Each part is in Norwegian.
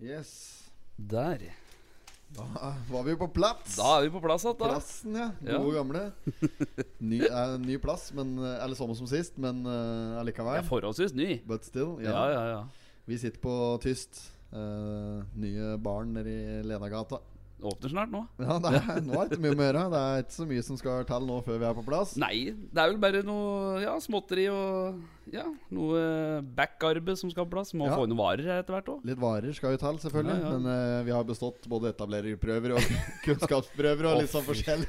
Yes. Der. Da var vi på plass. Da er vi på plass igjen, da. Plassen, ja. Ja. Gode gamle. Ny, eh, ny plass, men eh, Eller samme som sist, men eh, allikevel. Ja, forholdsvis ny. But still. Ja. Ja, ja, ja. Vi sitter på Tyst. eh, nye baren nede i Lenagata. Åpner snart nå. Ja, det er, nå er det ikke mye å gjøre. Det er ikke så mye som skal til nå før vi er på plass. Nei, det er vel bare noe ja, småtteri og ja, noe backarbeid som skal på plass. Må Ja. få inn varer etter hvert òg. Litt varer skal jo til, selvfølgelig. Ja. Men uh, vi har bestått både etablererprøver og kunnskapsprøver og litt sånn forskjellig.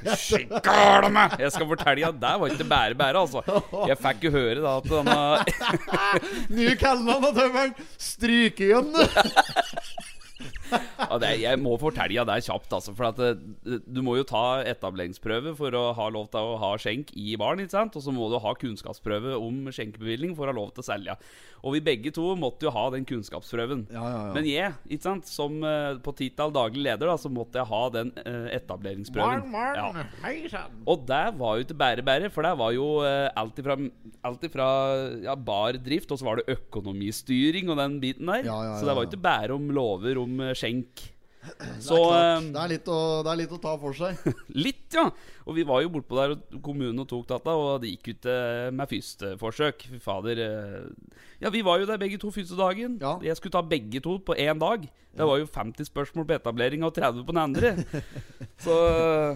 Meg! Jeg skal fortelle at det var ikke bære bære, altså. Jeg fikk jo høre da at denne Nye kallenavn av tømmeren! Strykejønn! Ja, det, Jeg må fortelle deg det er kjapt, altså. For at det, du må jo ta etableringsprøve for å ha lov til å ha skjenk i baren. Og så må du ha kunnskapsprøve om skjenkebevilling for å ha lov til å selge. Og vi begge to måtte jo ha den kunnskapsprøven. Ja, ja, ja. Men jeg, som eh, på tittel daglig leder, da, så måtte jeg ha den eh, etableringsprøven. Ja. Og det var jo ikke bære-bære, for det var jo eh, alt ifra, alt ifra bardrift, og så var det økonomistyring og den biten der. Ja, ja, Så det var jo ikke bære om lover om eh, skjenk. Så, det, er klart, eh, det, er litt å, det er litt å ta for seg. Litt, ja. Og vi var jo bortpå der, og kommunen og tok data, og det gikk ut eh, med første forsøk. Fy fader. eh. Ja, vi var jo der begge to første dagen. Ja. Jeg skulle ta begge to på én dag. Det var jo 50 spørsmål på etablering og 30 på den andre. Så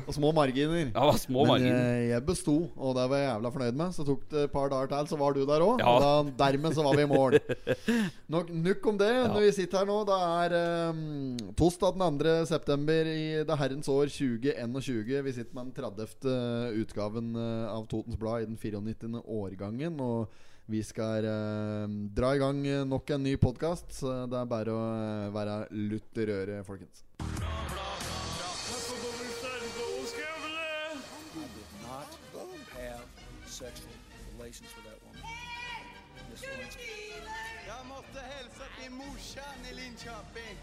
Og små marginer. Ja, små Men marginer. eh, jeg besto, og det var jeg jævla fornøyd med. Så tok det et par dager til, så var du der òg. Ja. Og da, dermed så var vi i mål. Nok, nok om det. Når vi sitter her nå, det er um, torsdag den 2. september i det herrens år 2021. Vi sitter med den 30. utgaven eh, av Totens Blad i den 94. årgangen. Og vi skal dra i gang nok en ny podkast. Så det er bare å være lutt i røret, folkens. Jeg måtte hälsa till morsan i Linköping.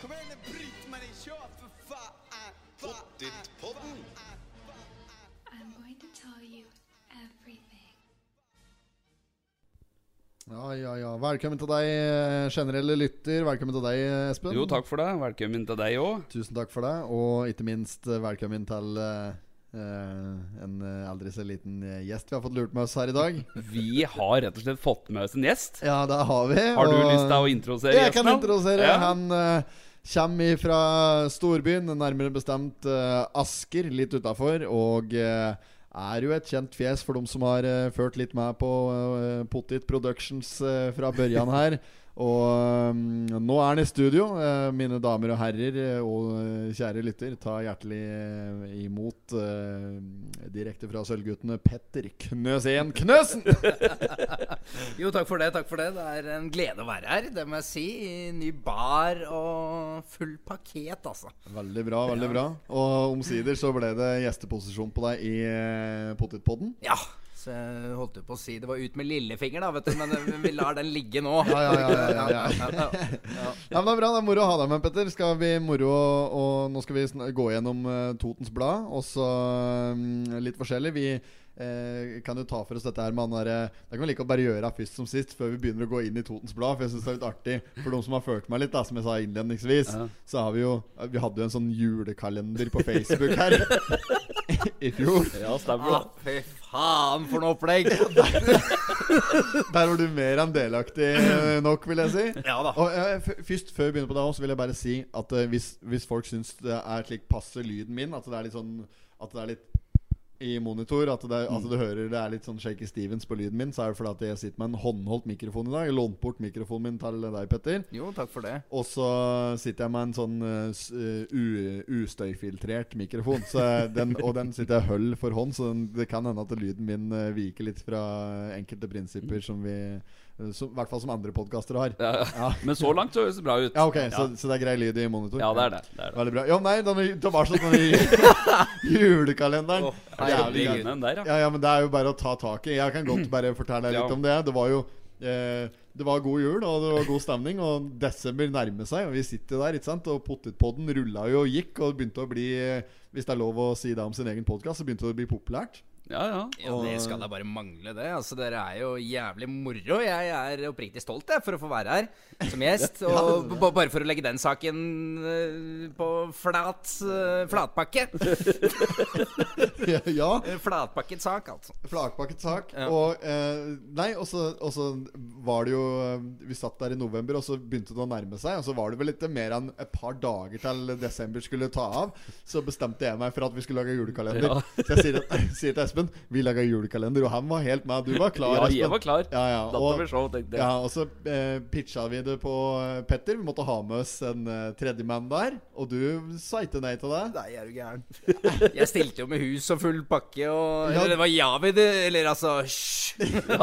Kom igen nu Britt-Marie, kör för fan! Pottitpodden. Ja, ja, ja. Velkommen til deg, eh, generelle lytter. Velkommen til deg, Espen. Jo, takk for det. Velkommen til deg òg. Tusen takk for det. Og ikke minst eh, velkommen til uh, eh, en eh, aldri så liten eh, gjest vi har fått lurt med oss her i dag. Vi har rett og slett fått med oss en gjest. Ja, det har vi. Har du lyst til å introdusere Jeg gjesten? kan da? introdusere. Ja. Han uh, kommer fra storbyen, nærmere bestemt uh, Asker, litt utafor. Og eh, er jo et kjent fjes for dem som har eh, ført litt med på uh, Pottit Productions eh, fra børjan her. Og um, nå er han i studio, Uh, mine damer og herrer eh, og uh, kjære lytter. Ta hjertelig uh, imot direkte fra Sølvguttene Petter Knøsen Knøsen! Jo, takk for det. takk for Det Det er en glede å være her, det må jeg si. I ny bar og full pakket, altså. Veldig bra, veldig bra. Og omsider så ble det gjesteposisjon på deg i Pottitpodden. Ja. Så jeg holdt jo på å si det var ut med lillefinger, da, vet du. Men vi lar den ligge nå. Ja, ja, ja, ja, ja, ja. ja. Ja, men Det er bra, det er moro å ha deg med, Petter. Skal vi moro og Nå skal vi gå gjennom eh, Totens Blad, og så mm, litt forskjellig. Vi eh, kan jo ta for oss dette her med han derre Det kan vi like å bare gjøre først som sist, før vi begynner å gå inn i Totens Blad. For jeg synes det er litt artig For de som har fulgt meg litt, da som jeg sa innledningsvis, Ja. så har vi jo Vi hadde jo en sånn julekalender på Facebook her i fjor. Ja, stemmer Ah, fy faen, for noe opplegg! Der var du mer enn delaktig eh, nok, vil jeg si. Ja da. Og jeg, Først, før vi begynner på det, så vil jeg bare si at eh, hvis, hvis folk syns det er slik passe lyden min, at det er litt sånn At det er litt i monitor, at, det, at du hører det er litt sånn Shaky Stevens på lyden min, så er det fordi at jeg sitter med en håndholdt mikrofon i dag. Jeg lånte bort mikrofonen min til deg, Petter. Jo, takk for det. Og så sitter jeg med en sånn eh, s- eh, u- ustøyfiltrert mikrofon. Så den, og den sitter jeg høll for hånd, så den, det kan hende at lyden min eh, viker litt fra enkelte prinsipper som vi som, I hvert fall som andre podkaster har. Ja, Ja. Men så langt så høres det bra ut. Ja, ok, Så, så det er grei lyd i monitor? Ja, det er det. det, er det. Veldig bra. Ja, nei, denne, tilbake til julekalenderen. Åh, Jævlig gøy. Ja. Ja, ja, men det er jo bare å ta tak i. Jeg kan godt bare fortelle deg litt Ja. om det. Det var jo eh, Det var god jul, og det var god stemning, og desember nærmer seg, og vi sitter der, ikke sant, og potetpodden rulla jo og gikk, og begynte å bli eh, Hvis det er lov å si det om sin egen podkast, så begynte det å bli populært. Ja, ja. Ja, det skal da bare mangle, det. Altså, Dere er jo jævlig moro. Jeg er oppriktig stolt jeg, for å få være her som gjest. Og bare for å legge den saken eh, på flat eh, flatpakke. ja. Flatpakket sak, altså. Flatpakket sak. Ja. Og eh, Nei, og så var det jo eh, Vi satt der i november, og så begynte det å nærme seg. Og så var det vel litt mer enn et par dager til desember skulle ta av. Så bestemte jeg meg for at vi skulle lage julekalender. Ja. Så jeg sier, sier til Espen vi laga julekalender, og han var helt med. Du var klar, Ja, Espen. jeg var klar. Ja, ja. Og, show, ja, og så eh, pitcha vi det på eh, Petter. Vi måtte ha med oss en eh, tredjemann der. Og du sa ikke nei til det. Nei, er du gæren. Jeg stilte jo med hus og full pakke og Ja. Eller det var Javid, eller altså Hysj.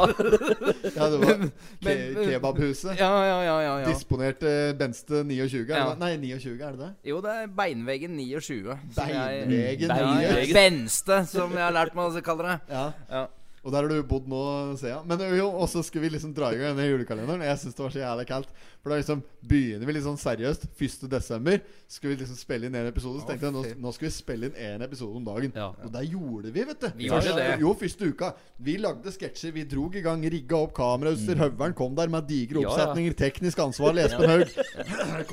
Ja, det var ke kebabhuset. Ja, ja, ja. ja, ja. Disponerte Benste 29, er Ja. Nei, 29, er det det? Jo, det er Beinveggen 29. som jeg- Beinvegen Bein- Ja, 9. ja. Benste, som jeg har lært meg å kalle det. Ja. Ja. Og der har du bodd nå, ser jeg. Men jo, og så skal vi liksom dra i gang denne julekalenderen. Jeg syns det var så jævlig kaldt. For da liksom begynner vi litt sånn seriøst 1. desember. Skal vi liksom spille inn en episode. Så tenkte jeg nå, nå skal vi spille inn én episode om dagen. Ja. Og det gjorde vi, vet du. Vi gjorde det. Jo, første uka. Vi lagde sketsjer. Vi drog i gang, rigga opp kamerautstyr. Høveren kom der med digre Ja, ja. oppsetninger. Teknisk ansvar, Espen Haug.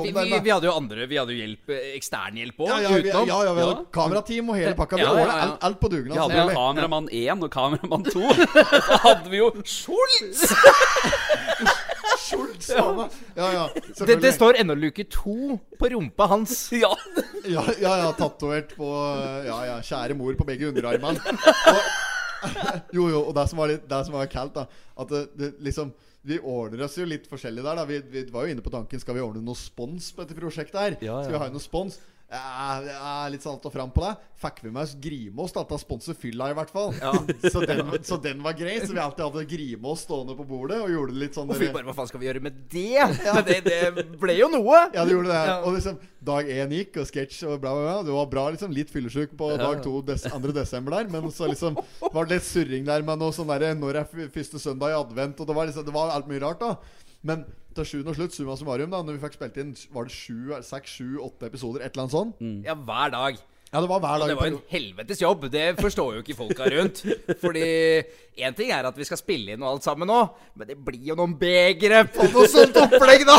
Vi, vi, vi hadde jo andre Vi hadde jo hjelp, eh, eksternhjelp òg, ja, ja, vi, ja, ja, vi hadde Ja. kamerateam og hele pakka. Vi Ja, ja, ja. alt, alt på dugnad. Vi hadde jo kameramann 1 og kameramann 2. Så hadde vi jo Schultz! Schultz, faen. Ja, ja, Det, det står ennå luke to på rumpa hans. Ja. Ja, ja, ja tatovert på Ja, ja, kjære mor på begge underarmene. Jo, jo, og det som var litt Det som var kaldt, da At det, det liksom vi ordner oss jo litt forskjellig der. da Vi, vi var jo inne på tanken Skal vi ordne noe spons på dette prosjektet her. Ja, ja. Skal vi ha noe spons? Ja, er litt sånn alt og fram på det. Fikk vi med oss Grimås, da, til å sponse fylla, i hvert fall. Så, den, så den var grei. Så vi alltid hadde Grimås stående på bordet og gjorde det litt sånn Og fy, bare hva faen skal vi gjøre med det? Ja. det, det ble jo noe. Ja, det gjorde det. Ja. Og liksom Dag én gikk, og sketsj og bla, bla, bla. Du var bra, liksom. Litt fyllesyk på dag to, des 2. desember der. Men så liksom var det litt surring der med noe sånn derre Når er første søndag i advent? Og det var liksom Det var alt mye rart, da. Men til sjuende og slutt, summa summarum, da Når vi fikk spilt inn Var det sju, seks, sju, åtte episoder? Et eller annet sånt? Ja, hver dag. Ja, det var hver dag. Det var en helvetes jobb. Det forstår jo ikke folka rundt. Fordi én ting er at vi skal spille inn og alt sammen nå, men det blir jo noen begre på noe sånt opplegg, da!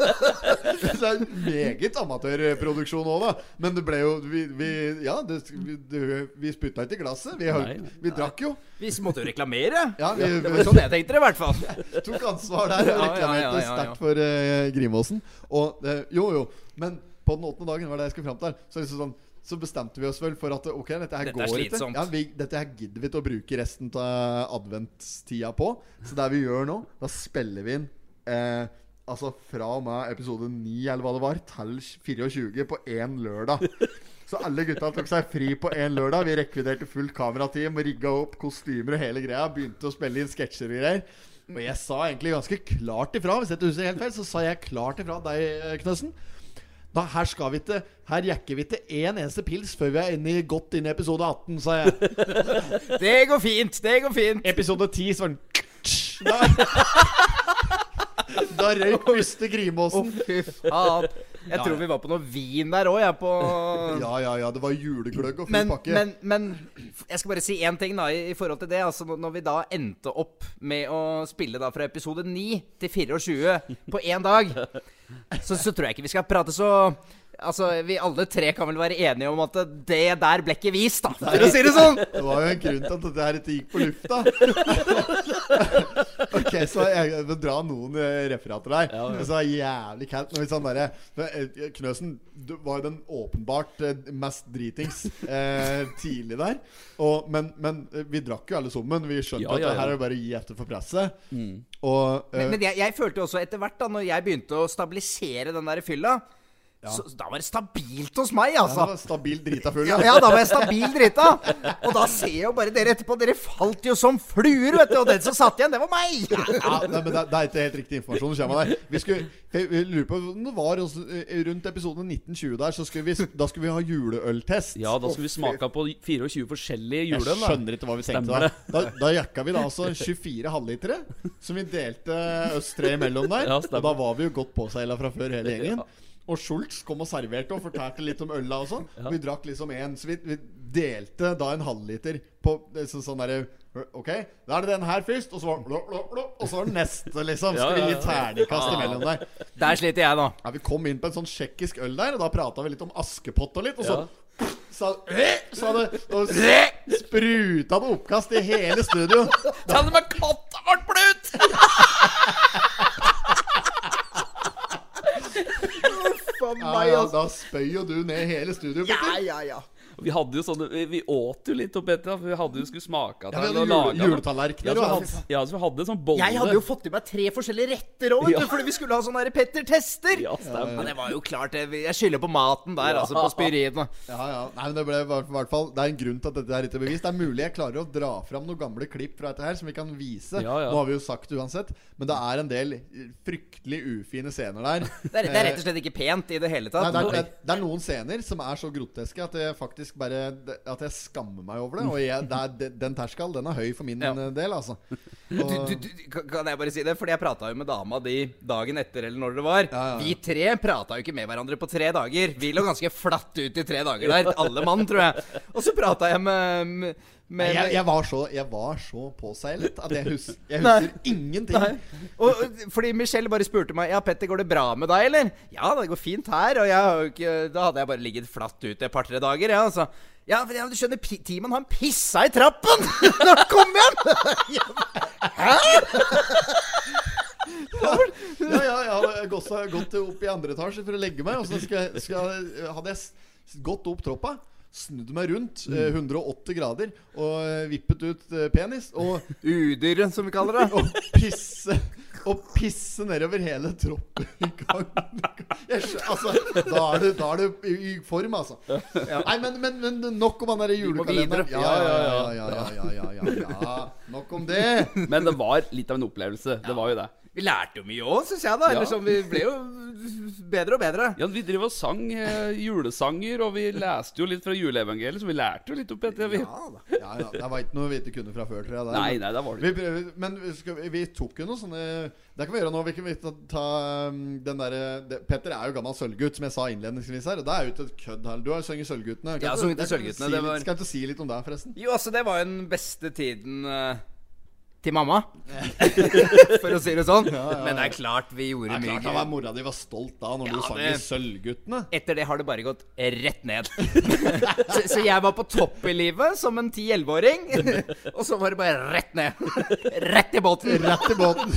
det er meget amatørproduksjon òg, da. Men det ble jo Vi, vi ja, det, vi, det, vi spytta ikke i glasset. Vi, Nei. vi drakk jo. Vi måtte jo reklamere. Ja, vi, Det var sånn jeg tenkte det, i hvert fall. tok ansvar der og Ja, ja, reklamerte ja, ja, ja. sterkt for uh, Grimåsen. Og uh, jo, jo. Men på den åttende dagen var det jeg skulle fram til. Så, liksom sånn, så bestemte vi oss vel for at ok, dette her Dette går ikke. Ja, vi, dette her gidder vi til å bruke resten av adventstida på. Så det vi gjør nå, da spiller vi inn eh, Altså fra og med episode 9 eller hva det var, til 24 på én lørdag. Så alle gutta tok seg fri på én lørdag. Vi rekviderte fullt kamerateam, rigga opp kostymer og hele greia. Begynte å spille inn sketsjer og greier. Og jeg sa egentlig ganske klart ifra. Hvis jeg ikke husker helt feil, så sa jeg klart ifra deg, Knøssen. Da, her skal vi ikke Her jekker vi ikke én eneste pils før vi er inne i, godt inn i episode 18, sa jeg. Det går fint. Det går fint. Episode 10 så var den Da, da røyk første Å, Oh, fy faen. Jeg Ja, tror vi var på noe vin der òg, jeg. På Ja, ja, ja. Det var julegløgg og full men, pakke. men, men jeg skal bare si én ting da i, forhold til det. Altså når- Når vi da endte opp med å spille da fra episode 9 til 24 på én dag, så, så tror jeg ikke vi skal prate så Altså, Vi alle tre kan vel være enige om at det der ble ikke vist, da, for å si det sånn. Det var jo en grunn til at dette her ikke gikk på lufta. så jeg vil dra noen eh, referater der. Ja, ja. Det var jævlig kaldt. Sånn Knøsen du var jo den åpenbart eh, mest dritings eh, tidlig der. Og, men, men vi drakk jo alle sammen. Vi skjønte Ja, at ja, det her er bare å gi etter for presset. Mm. Og eh, Men, men jeg, jeg følte jo også etter hvert, da når jeg begynte å stabilisere den der fylla, så da var det stabilt hos meg, ja, altså. det var stabil drita full. Ja, ja, da var jeg stabil drita. Og da ser jeg jo bare dere etterpå. Dere falt jo som fluer, vet du. Og den som satt igjen, det var meg. Ja, nei, men det, det er ikke helt riktig informasjon. som kommer der Vi skulle jeg, lurer på om det var eh, Rundt episode 1920 der, så skulle vi, da skulle vi ha juleøltest. Ja, da skulle vi smake på 24 forskjellige juleøl. Jeg skjønner ikke hva vi tenkte der. da. Da, jakka vi da altså 24 halvlitere, som vi delte oss tre imellom der. Ja, og da var vi jo godt påseila fra før, hele gjengen. Og Schultz kom og serverte og fortalte litt om øla og sånn. Vi drakk liksom én, så vi, vi delte da en halvliter på eh, så, sånn derre Ok, da er det den her først, og så var, blå, blå, blå, og så var det neste, liksom. Så Ja, vi ja, gi ja. terningkast imellom der. Der sliter jeg, da. Ja, Vi kom inn på en sånn tsjekkisk øl der, og da prata vi litt om Askepott og litt. Og så sa, sa det Og spruta det oppkast i hele studio. Ta det med katta vårt for meg. Ja, ja, da spøyer du ned hele studioet, Ja, ja, ja. Vi hadde jo sånne Vi, vi åt jo litt opp etter, for vi hadde jo skulle smake av Ja, vi hadde jule, juletallerkener Ja, hadde, ja, så vi hadde sånn bolle. Jeg hadde jo fått i meg tre forskjellige retter òg, Ja. fordi vi skulle ha sånne derre Petter tester. Ja, stemmer. Men det var jo klart, det. Jeg skylder på maten der, altså. På spyriene. Ja, ja. Nei, men det ble hvert- fall Det er en grunn til at dette er ikke bevist Det er mulig jeg klarer å dra fram noen gamle klipp fra dette her som vi kan vise. Ja, ja. Nå har vi jo sagt det uansett, men det er en del fryktelig ufine scener der. Det er, det er rett og slett ikke pent i det hele Nei, tatt. det, er, det, er, det er noen scener som er så groteske at det faktisk bare At jeg skammer meg over det. Og jeg, det er, den terskelen den er høy for min Ja. del, altså. Og, du, du, kan- kan jeg bare si det? Fordi jeg prata jo med dama di dagen etter, eller når det var. Ja, ja. Vi tre prata jo ikke med hverandre på tre dager. Vi lå ganske flatt ut i tre dager der, alle mann, tror jeg. Og så prata jeg med, med, med jeg, jeg, var så, jeg var så påseilet at jeg, hus, jeg Nei. husker ingenting. Nei. Og, fordi Michelle bare spurte meg Ja, Petter, går det bra med deg, eller? Ja, det går fint her. Og jeg da hadde jeg bare ligget flatt ute et par-tre dager. Ja, altså. ja, for ja, du skjønner, Timon han pissa i trappen når han kom hjem! Ja, ja, jeg hadde gått opp i andre etasje for å legge meg, og så skal, skal, hadde jeg gått opp troppa snudd meg rundt mm. Eh, 180 grader og eh, vippet ut eh, penis. Og Udyret, som vi kaller det. og pisse og pisse nedover hele troppen i gang. altså, da er, du, da er du i form, altså. Ja. Nei, men, men, men, nok om han derre julekalenderen. Ja ja ja, ja ja ja, ja, Nok om det. Men det var litt av en opplevelse. Det var jo det. Vi lærte jo mye òg, syns jeg. da Eller Ja. sånn, Vi ble jo bedre og bedre. Ja, Vi driver og sang eh, julesanger, og vi leste jo litt fra juleevangeliet, så vi lærte jo litt opp etter. Vi. Ja, ja, Det var ikke noe vi ikke kunne fra før, tror jeg. der, Nei, nei, det var det Vi, ikke. prøver, men vi, skal, vi- vi tok jo noe sånne Det kan vi gjøre nå. Vi kan vi ta, ta um, den derre Petter er jo gammel sølvgutt, som jeg sa innledningsvis her. Og det er jo ikke et kødd her. Du har sunget Sølvguttene. Kan Ja, sunget Sølvguttene, Si var- Skal ikke si litt om det, forresten? Jo, altså, det var jo den beste tiden eh, til mamma. For å si det sånn. Men det er klart vi Det gjorde er klart mye. være mora di var stolt da når Ja, du sang det- i Sølvguttene. Etter det har det bare gått rett ned. så, så jeg var på topp i livet som en 10-11-åring. Og så var det bare rett ned. Rett i båten. Rett i båten.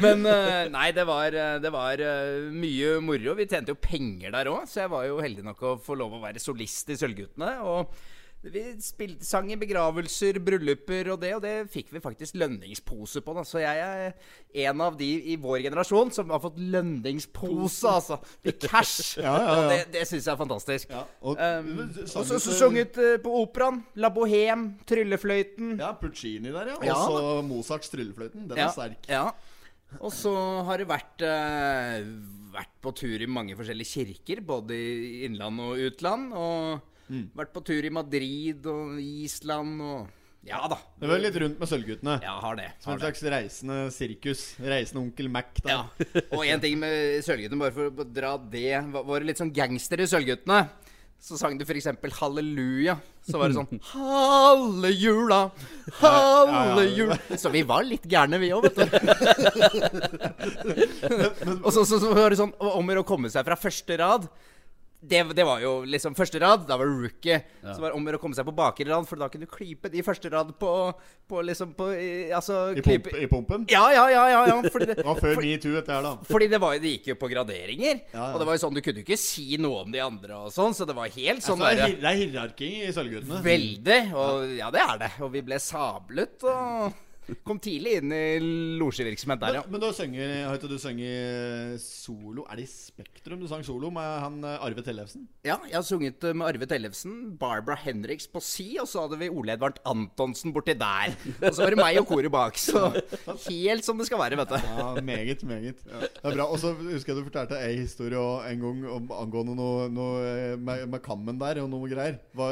Men eh, nei, det var, eh, det var eh, mye moro. Vi tjente jo penger der òg, så jeg var jo heldig nok å få lov å være solist i Sølvguttene. Og vi spilte, sang i begravelser, brylluper og det, og det fikk vi faktisk lønningspose på. Da. Så jeg er en av de i vår generasjon som har fått lønningspose, altså. I cash. Ja, ja, ja. Det, det syns jeg er fantastisk. Og, Um, så sunget uh, på operaen. La Bohème, Tryllefløyten. Ja, Puccini der, ja. Og så Mozarts Tryllefløyten. Den er sterk. Ja. Og så har det vært, uh, vært på tur i mange forskjellige kirker, både i innland og utland. Og Mm. vært på tur i Madrid og Island og Ja da. Det var litt rundt med Sølvguttene. Ja, har det. Som en slags reisende sirkus. Reisende onkel Mac. Da. Ja. Og en ting med Sølvguttene, bare for å dra det Var det litt sånn gangster i Sølvguttene? Så sang du f.eks. Halleluja. Så var det sånn Hallejula, hallejula Så vi var litt gærne, vi òg, vet du. og så, så, så var det sånn om å komme seg fra første rad. Det, det var jo liksom første rad. Da var det rookie. Så var det om å gjøre å komme seg på bakre rad, for da kunne du klype de første rad på, på liksom på i- Altså I, pump, I pumpen. Ja, ja, ja. ja, ja fordi det, Det var før metoo, dette her, da. fordi det, var, det gikk jo på graderinger. Ja, ja. Og det var jo sånn, du kunne jo ikke si noe om de andre og sånn, så det var helt sånn Altså, det, er, hierarking det er hierarki i Sølvguttene. Veldig. Og ja, det er det. Og vi ble sablet og kom tidlig inn i losjevirksomhet der, ja. Men, men du synger, har ikke du sunget solo Er det i Spektrum du sang solo med han eh, Arve Tellefsen? Ja, jeg har sunget eh, med Arve Tellefsen, Barbara Henriks på si, og så hadde vi Ole Edvard Antonsen borti der. Og så var det meg og koret bak, så helt som det skal være, vet du. Ja, meget, meget. Det er bra. Og så husker jeg du fortalte ei historie en gang om, angående noe, noe eh, med, med kammen der og noe greier. Hva,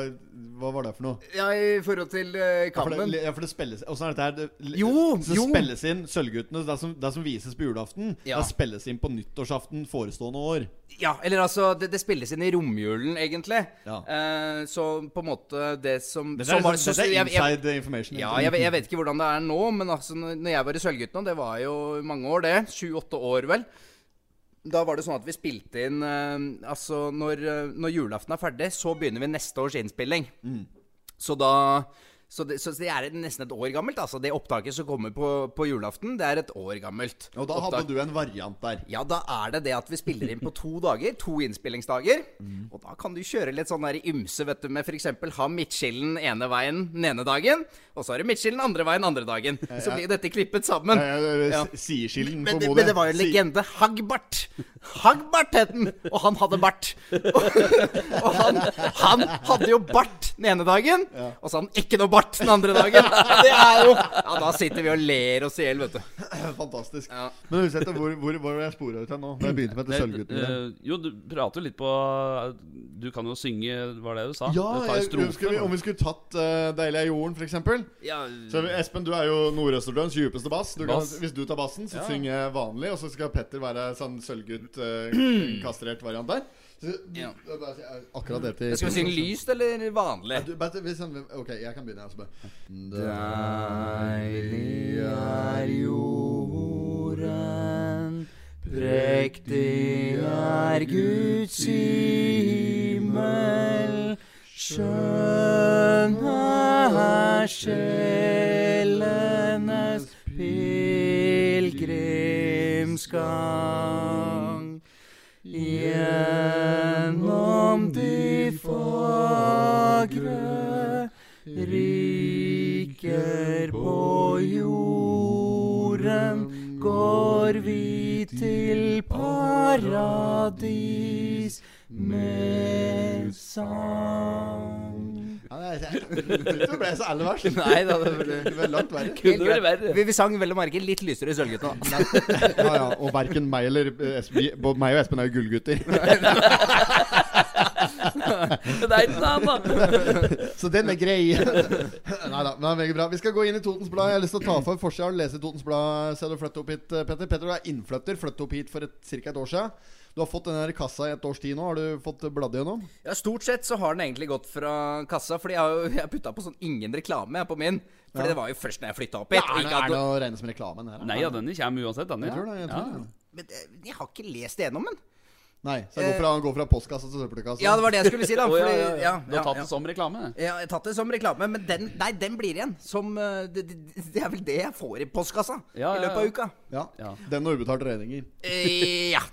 hva var det for noe? Ja, i forhold til uh, Ja, for Kammen. det, ja, for det spilles Åssen er dette her? Det, Jo, Så jo. spilles inn Sølvguttene, det som, det som vises på julaften, Ja. det spilles inn på nyttårsaften forestående år. Ja, eller altså Det, det spilles inn i romjulen, egentlig. Ja. Uh, så på en måte det som som er, var- liksom- så- det er jeg- jeg- inside information. Ja, jeg, vet- jeg vet ikke hvordan det er nå, men altså, når jeg var i Sølvguttene, det var jo mange år, det. Sju-åtte år, vel. Da var det sånn at vi spilte inn uh, Altså, når, eh, når julaften er ferdig, så begynner vi neste års innspilling. Så da så det, så det er nesten et år gammelt. Altså Det opptaket som kommer på, på julaften, det er et år gammelt. Og da hadde du en variant der. Ja, da er det det at vi spiller inn på to dager. To innspillingsdager. Mm. Og da kan du kjøre litt sånn der ymse, vet du, med f.eks. ha midtskillen ene veien den ene dagen, og så har du midtskillen andre veien andre dagen. Så blir dette klippet sammen. Ja. Sideskillen på det, Modé. men det var jo en legende. Hagbart. Hagbart het den! Og han hadde bart. Og han, han hadde jo bart den ene dagen, og så hadde han ikke noe bart den andre dagen. Det er jo Ja, da sitter vi og ler oss i hjel, vet du. Fantastisk. Ja. Men husk etter, hvor, hvor, hvor var jeg spora ut hen nå? Når jeg begynte med dette Sølvgutten? Sølvguttene. eh, jo, du prater jo litt på Du kan jo synge, var det du sa? Ja, Du tar jeg, strofe, vi, om vi skulle tatt uh, 'Deilig er jorden', f.eks. Ja, Så Espen, du er jo Nord-Østerdøms djupeste bass. Du kan, Bass. hvis du tar bassen, så Ja. synger jeg vanlig, og så skal Petter være sånn sølvgutt, uh, kastrert variant der. Ja. bare- akkurat det til Skal vi synge lyst eller vanlig? Du, ok, jeg kan begynne. Altså. Deilig er jorden, prektig er Guds himmel. Skjønne er sjelenes pilegrimsgang. Gjennom de fagre riker på jorden går vi til paradis med sang. Ja, jeg, jeg, ble så ærlig verst. Nei da, det Det ble langt verre. Kunne vært verre. Vi, vi sang vel og merke litt lysere i Sølvgutten. da. Ja, ja, og verken meg eller Espen, både meg og Espen er jo gullgutter. Nei. Så den er grei. Nei da, men er veldig bra. Vi skal gå inn i Totens Blad. Jeg har lyst til å ta for forsida og lese Totens Blad. Se du flytte opp hit, eh, Petter. Petter, du er innflytter. Flyttet opp hit for et, ca. et år siden. Du har fått den her kassa i et års tid nå. Har du fått bladd gjennom? Ja, Stort sett så har den egentlig gått fra kassa, fordi jeg har jeg putta på sånn ingen reklame jeg, på min. For det var jo først når jeg flytta opp hit. Ja, er, det, er det å regne som reklame? den her? Nei, ja, denne kommer uansett, denne. Jeg tror det. Jeg tror det. Men jeg har ikke lest igjennom den. Nei, så jeg går fra, går fra postkassa til søppelkassa. Ja, det var det jeg skulle si, da. Fordi, ja, ja, ja. ja, Du har tatt ja, det som reklame? ja. Jeg har tatt det som reklame, men den, nei, den blir igjen. Som eh, det, det, er vel det jeg får i postkassa Ja, i løpet ja, av uka. Ja. Ja. Den og ubetalte regninger. Eh, ja.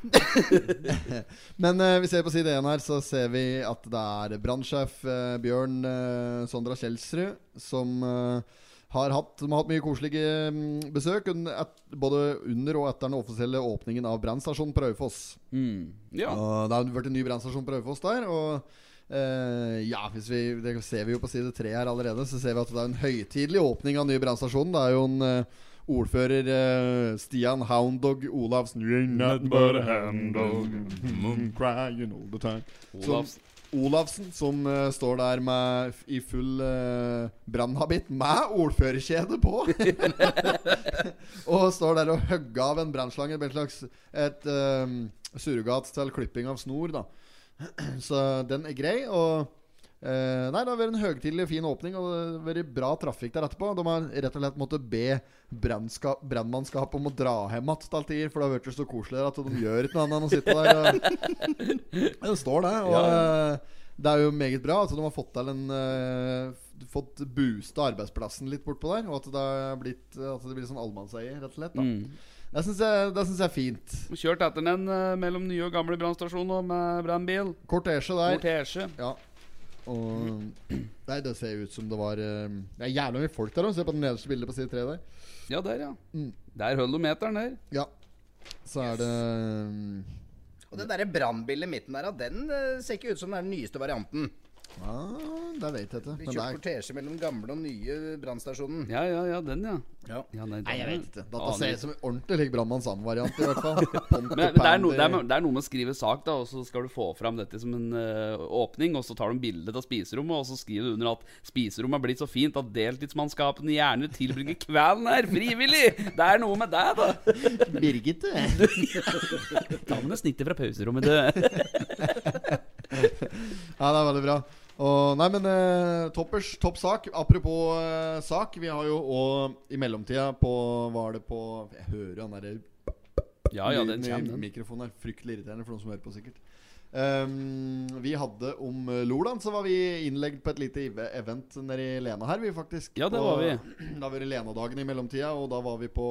Men uh, vi ser på side 1 her, så ser vi at det er brannsjef uh, Bjørn uh, Sondra Kjelsrud som eh, har hatt, de har hatt mye koselige mm, besøk un, et, både under og etter den offisielle åpningen av brannstasjonen på Raufoss. Mm. Ja. Og Det har vært en ny brannstasjon på Raufoss der. Og Uh, ja, hvis vi, det ser vi jo på side tre her allerede, så ser vi at det er en høytidelig åpning av nye brannstasjonen. Det er jo en uh, ordfører uh, Stian Houndog Olavsen You're not but a hound dog mm, Crying all the time. Olavs. Olavsen. Olavsen, som uh, står der med, i full uh, brannhabitt med ordførerkjede på. og står der og hogger av en brannslange. Et slags et um, surrogat til klipping av snor, da. Så den er grei. Og eh, Nei, det har vært en høytidelig fin åpning, og det har vært bra trafikk der etterpå. De har rett og slett måttet be brannmannskapet om å dra hjem igjen til tider, for det har vært så koselig at de gjør ikke noe annet enn å sitte der. Og det står der. Og eh, det er jo meget bra. Altså, de har fått til en eh, Fått boosta arbeidsplassen litt bortpå der. Og at det er blitt At det blir sånn allmannseie, rett og slett. Da. Mm. Det syns jeg, jeg er fint. Kjørt etter den mellom nye og gamle brannstasjoner med brannbil. Kortesje der. Kortesje. Ja. Og Nei, det ser ut som det var um, Det er jævla mye folk der òg. Se på det nederste bildet på side tre der. Ja, der, ja. Mm. Der holder du meteren der. Ja. Så er det um, Og det derre brannbildet i midten der, den eh, ser ikke ut som den nyeste varianten. Ah, der vet jeg ikke. Vi Men det kjører er kortesje mellom gamle og nye brannstasjonen. Ja, ja, ja, den, ja. Ja. ja nei, Nei, jeg vet ikke. Dette ser ut som en ordentlig lik Brannmann Sam-variant, i hvert fall. Men, men det, er no, det, er, det er noe med å skrive sak, da og så skal du få fram dette som en uh, åpning. Og så tar du en bilde av spiserommet, og så skriver du under at spiserommet er blitt så fint at deltidsmannskapene gjerne tilbringer kvelden her frivillig. Det er noe med deg, da. Birgitte. Ta med snittet fra pauserommet, du. Ja, det er veldig bra. Og, nei, men eh, toppers, topp sak. Apropos eh, sak. Vi har jo òg i mellomtida på Var det på Jeg hører han derre Ja, ja, den kommer, den. Mikrofonen er fryktelig irriterende for noen som hører på, sikkert. Um, vi hadde om eh, Loland, så var vi innlegg på et lite event nede i Lena her, vi faktisk. Ja, det var vi. Da var det Lena-dagen i mellomtida, og da var vi på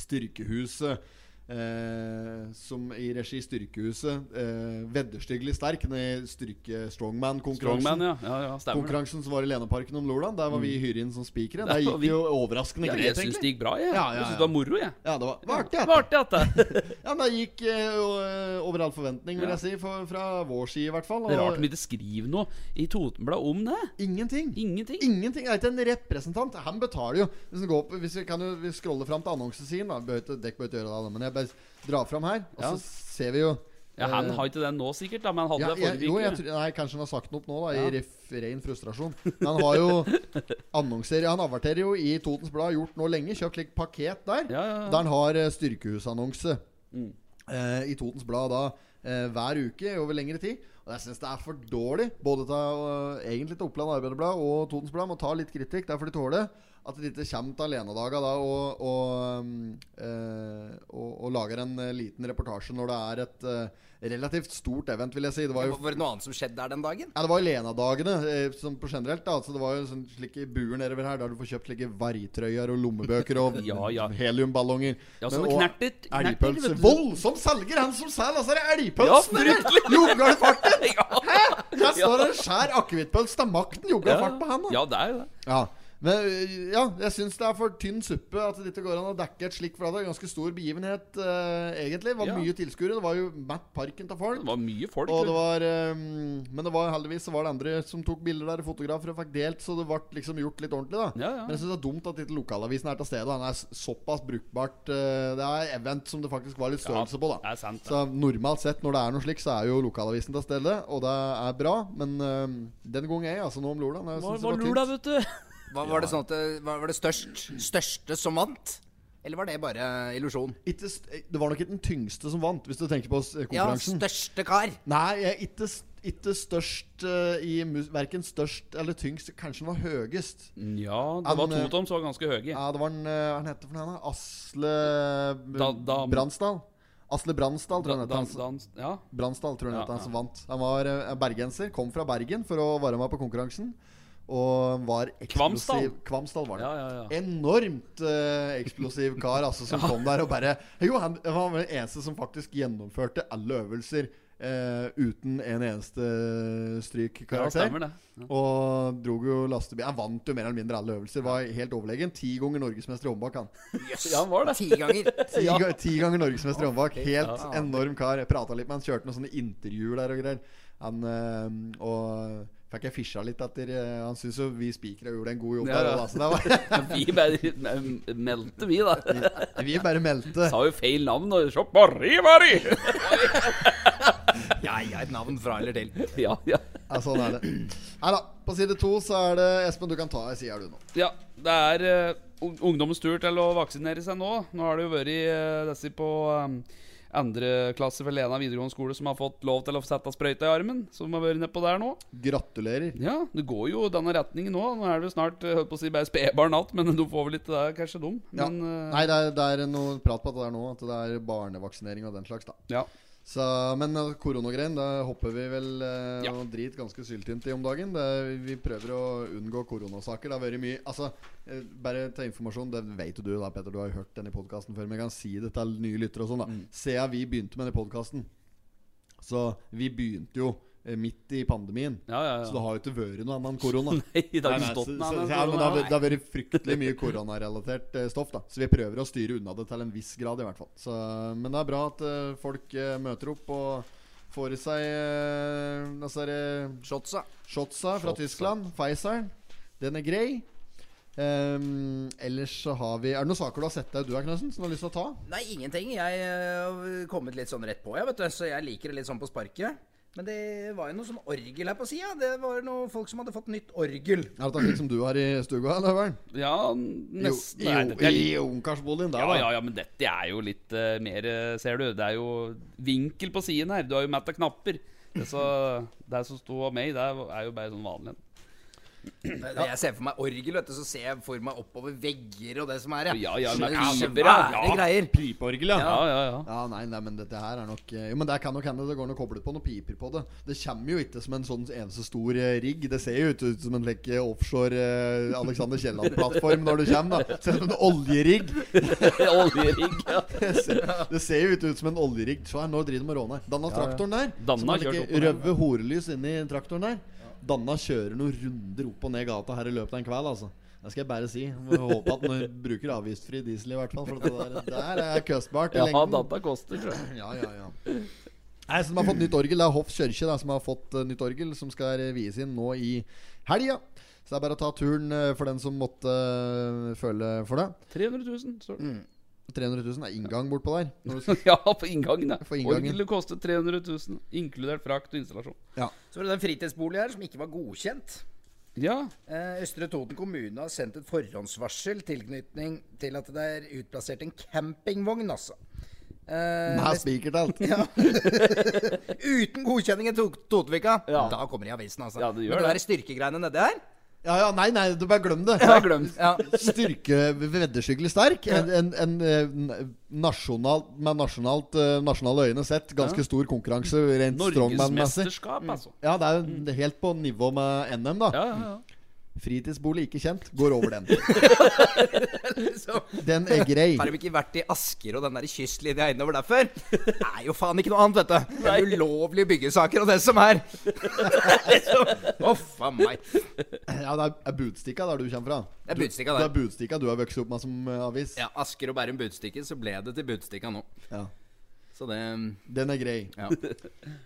Styrkehuset. Eh, som i regi Styrkehuset. Eh, Vedderstyggelig sterk. Den i strongman-konkurransen. Strongman, ja. ja, ja stemmer. Konkurransen som var i Lenaparken om Lordan. der var vi hyret inn som spikere. Der Der gikk vi- det jo overraskende greit, jeg syns det gikk bra, jeg. Ja, ja, Jeg syns det var moro, jeg. Ja, det var, det artig. Det Ja. at det. Ja, det gikk eh, over all forventning, vil jeg si. For, fra vår side, i hvert fall. Det er rart de ikke skriver noe i Totenbladet om det. Ingenting. Ingenting. Ingenting. Det er ikke en representant. Han betaler jo. Hvis, vi kan jo vi scroller fram til annonsesiden, da. Dere bør ikke gjøre det, men jeg bare dra fram her, og så ser vi jo Ja, Han eh, har ikke den nå, sikkert, da, men han hadde ja, det forrige jeg, uke. tror- nei, kanskje han har sagt den opp nå, da, Ja. i ref, ren frustrasjon. Men han har jo annonserer Han averterer jo i Totens Blad, gjort nå lenge. Kjøpt litt pakket der. Ja. Der han har eh, styrkehusannonse Mm. eh, i Totens Blad da eh, hver uke over lengre tid. Og jeg syns det er for dårlig, både til uh, egentlig til Oppland Arbeiderblad og Totens Blad. Må ta litt kritikk, det er for de tåler at de ikke kommer til alenedaga da og, og, um, uh, og, og lager en eh, liten reportasje når det er et eh, relativt stort event, vil jeg si. Det var jo Var det noe annet som skjedde der den dagen? ja, Det var Lena-dagene eh, sånn på generelt. da altså Det var jo sånn slike buer nedover her der du får kjøpt slike vargtrøyer og lommebøker og Ja, ja. heliumballonger. Ja, Men- knertet og Elgpølse. du. Voldsom selger, han som selger altså det elgpølsen! Ja, Jogalfarten! farten! Hæ? Der står det en skjær akevittpølse er makten. Jogalfart på han, da. Ja, det er jo det. Ja. Men øh, ja, jeg syns det er for tynn suppe at det ikke går an å dekke et slikt. For det er ganske stor begivenhet, uh, egentlig. Det var Ja. mye tilskuere. Det var jo matt parken til folk. Det var mye folk. Og det var um, Men det var heldigvis så var det andre som tok bilder der, fotografer, og fikk delt, så det ble liksom gjort litt ordentlig, da. Ja, ja. Men jeg syns det er dumt at ikke lokalavisen er til stede. Han er såpass brukbart uh, Det er event som det faktisk var litt størrelse på, da. Er sant. Så normalt sett, når det er noe slikt, så er jo lokalavisen til stede, og det er bra. Men uh, den er jeg, altså nå om Lola det var var vet du? Var, var det sånn at det, var, det størst, største som vant? Eller var det bare illusjon? Ikke, det var nok ikke den tyngste som vant, hvis du tenker på konkurransen. Ja, største kar. Nei, jeg ikke, ikke størst uh, i mus Verken størst eller tyngst. Kanskje den var høyest. Ja, det var Han, eh, to tom som var ganske høye. Ja, det var den uh, Hva han heter for noe? Asle Da- da- Bransdal. Asle Bransdal, tror jeg han heter. ja. Bransdal, tror jeg Ja, han ja. som vant. Han var uh, bergenser. Kom fra Bergen for å være med på konkurransen. Og var eksplosiv. Kvamsdal var det. Ja, ja, ja. Enormt uh, eksplosiv kar altså, som kom der og bare Jo, han, han var den eneste som faktisk gjennomførte alle øvelser Uh, uten en eneste strykkarakter. Ja. og drog jo lastebil. Han vant jo mer eller mindre alle øvelser. Var helt overlegen. Ti ganger norgesmester i håndbak, han. Ja, han var det. Ti ganger. Ti, ga- ti ganger norgesmester i håndbak. Helt Ja. enorm kar. Jeg prata litt med han, kjørte noen sånne intervjuer der og greier. Han eh, Og fikk jeg fisja litt etter eh, Han syns jo vi spikere gjorde en god jobb Ja, der. ja. Da, så det var, Vi bare meldte, vi, da. vi bare meldte. Sa jo feil navn. Og så Barri, Barri! Ja, ja, et navn fra eller til. Ja, ja. Ja, sånn er det. Nei da. På side to så er det Espen, du kan ta ei side, du nå. ja det er uh, ungdommens tur til å vaksinere seg nå. Nå har det jo vært uh, disse på um, klasse ved Lena videregående skole som har fått lov til å sette sprøyta i armen. Som har vært nedpå der nå. Gratulerer. Ja, det går jo denne retningen nå. Nå er det jo snart eh, holdt på å si bare spedbarn igjen, men du får vel ikke det, kanskje, dum. Ja. Men uh... Nei, det er, det er noe prat på at det er nå, at det er barnevaksinering og den slags, da. ja. Så, men koronagreien, da hopper vi vel eh, Ja. drit ganske syltynt i om dagen. Det, vi prøver å unngå koronasaker. Det har vært mye Altså, eh, bare til informasjon, det vet jo du da, Petter, du har jo hørt den i podkasten før, men jeg kan si det til nye lyttere og sånn, da. Mm. Siden vi begynte med den podkasten, så vi begynte jo midt i pandemien. Ja, ja, ja. Så det har jo ikke vært noe annet enn korona. Nei, det har ikke stått noe annet så, ja, men det, har, korona. det har vært fryktelig mye koronarelatert eh, stoff. da Så vi prøver å styre unna det til en viss grad, i hvert fall. Så, men det er bra at uh, folk uh, møter opp og får i seg uh, altså, eh, Shotsa. shotsa fra Tyskland. Pfizeren. Den er grei. Um, ellers så har vi Er det noen saker du har sett deg du er, Knøsen, som du har lyst til å ta? Nei, ingenting. Jeg eh, har kommet litt sånn rett på, jeg, vet du. Så jeg liker det litt sånn på sparket. Men det var jo noe sånn orgel her på sida. Det var noen folk som hadde fått nytt orgel. Er det slik som du har i stua, eller? Vel? Ja, nesten. i, ungkarsboligen der, Ja, da. ja, ja, men dette er jo litt uh, mer eh, Ser du, det er jo vinkel på siden her. Du har jo matta knapper. Det, så, det som sto av meg, det er jo bare sånn vanlig. Når jeg ser for meg orgel, vet du, så ser jeg for meg oppover vegger og det som er, Ja, ja, men piper, ja. greier. Pipeorgel, ja. Ja, ja, ja. Ja, nei, nei, men dette her er nok eh, Jo, men det kan nok hende det går noe koblet på noen piper på det. Det kommer jo ikke som en sånn eneste stor eh, rigg. Det ser jo ut, ut som en like, offshore uh, Alexander Kielland-plattform når du kommer. da Ser ut som en oljerigg. Oljerigg. Ja. Det ser- jo ikke ut som en oljerigg. Se her, nå driver de med rånet. Danna traktoren der. Danna som har like røde horelys inni traktoren der. Danna kjører noen runder opp og ned gata her i løpet av en kveld, altså. Det skal jeg bare si. Jeg håpe at han bruker avgiftsfri diesel, i hvert fall. For det der, der er kostbart i ja, lengden. data koster, tror jeg. Ja, ja, ja. Nei, som har fått nytt orgel. Det er Hoff kirke som har fått eh, nytt orgel, som skal vies inn nå i helga. Så det er bare å ta turen eh, for den som måtte eh, føle for det. 300 000, står det. 300 000 er inngang bortpå der. Ja, på inngangen, ja. For inngangen. Orgelet kostet 300 000, inkludert frakt og installasjon. Ja. Så var det den fritidsboligen her som ikke var godkjent. Ja. Eh, Østre Toten kommune har sendt et forhåndsvarsel tilknytning til at det er utplassert en campingvogn, altså. Eh, Med spikertelt. uten godkjenning i To- Totvika. Ja. Da kommer det i avisen, altså. Ja, det gjør Men det det. der styrkegreiene nedi her Ja, ja, nei, nei, du bare glem det. Jeg har glemt. ja. Styrke vedderskyggelig sterk. En, en, en, eh, nasjonal, med nasjonalt, eh, nasjonale øyne sett ganske stor konkurranse rent strongman-messig. Norgesmesterskap, altså. Ja, det er helt på nivå med NM, da. Ja, ja, ja. Fritidsbolig ikke kjent, går over den. Den er grei. har de ikke vært i Asker og den der kystlinja innover der før? Det er jo faen ikke noe annet, vet du. Det er ulovlige byggesaker og det som er. Å, faen meg. Ja, det er, er Budstikka der du kommer fra. Det er Budstikka der. det er Budstikka du har vokst opp med som eh, avis. Ja, Asker og Bærum Budstikke, så ble det til Budstikka nå. Ja. Så det Den er grei. Ja.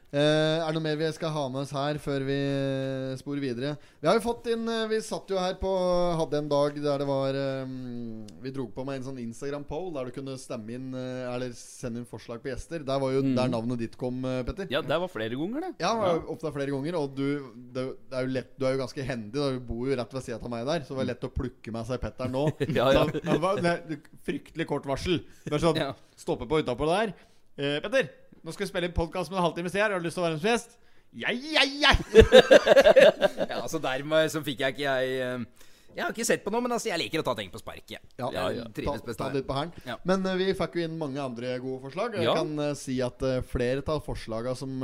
Eh, er det noe mer vi skal ha med oss her før vi eh, sporer videre? Vi har jo fått inn eh, Vi satt jo her på Hadde en dag der det var um, Vi dro på med en sånn Instagram-poll der du kunne stemme inn eh, Eller sende inn forslag på gjester. Der var jo der navnet ditt kom, Petter. Ja, det var flere ganger, det. Ja, det var flere ganger. Og du, det, det er jo lett, du er jo ganske hendig. Da. Du bor jo rett ved siden av meg der, så det var lett å plukke med seg Petter nå. Ja, ja. Så, det var det, det, fryktelig kort varsel. Bare sånn Ja. Stoppe på utapå der. Eh, Petter, nå skal vi spille inn podkast med en halvtime siden. Har du lyst til å være med som gjest? Ja, ja, ja! Ja, altså dermed så fikk jeg ikke jeg eh, Jeg har ikke sett på noe, men altså jeg liker å ta ting på sparket. Ja, Jeg Ta, trives best ta hælen. Ja. Men uh, vi fikk jo inn mange andre gode forslag. Jeg Ja. kan uh, si at uh, flere av forslagene som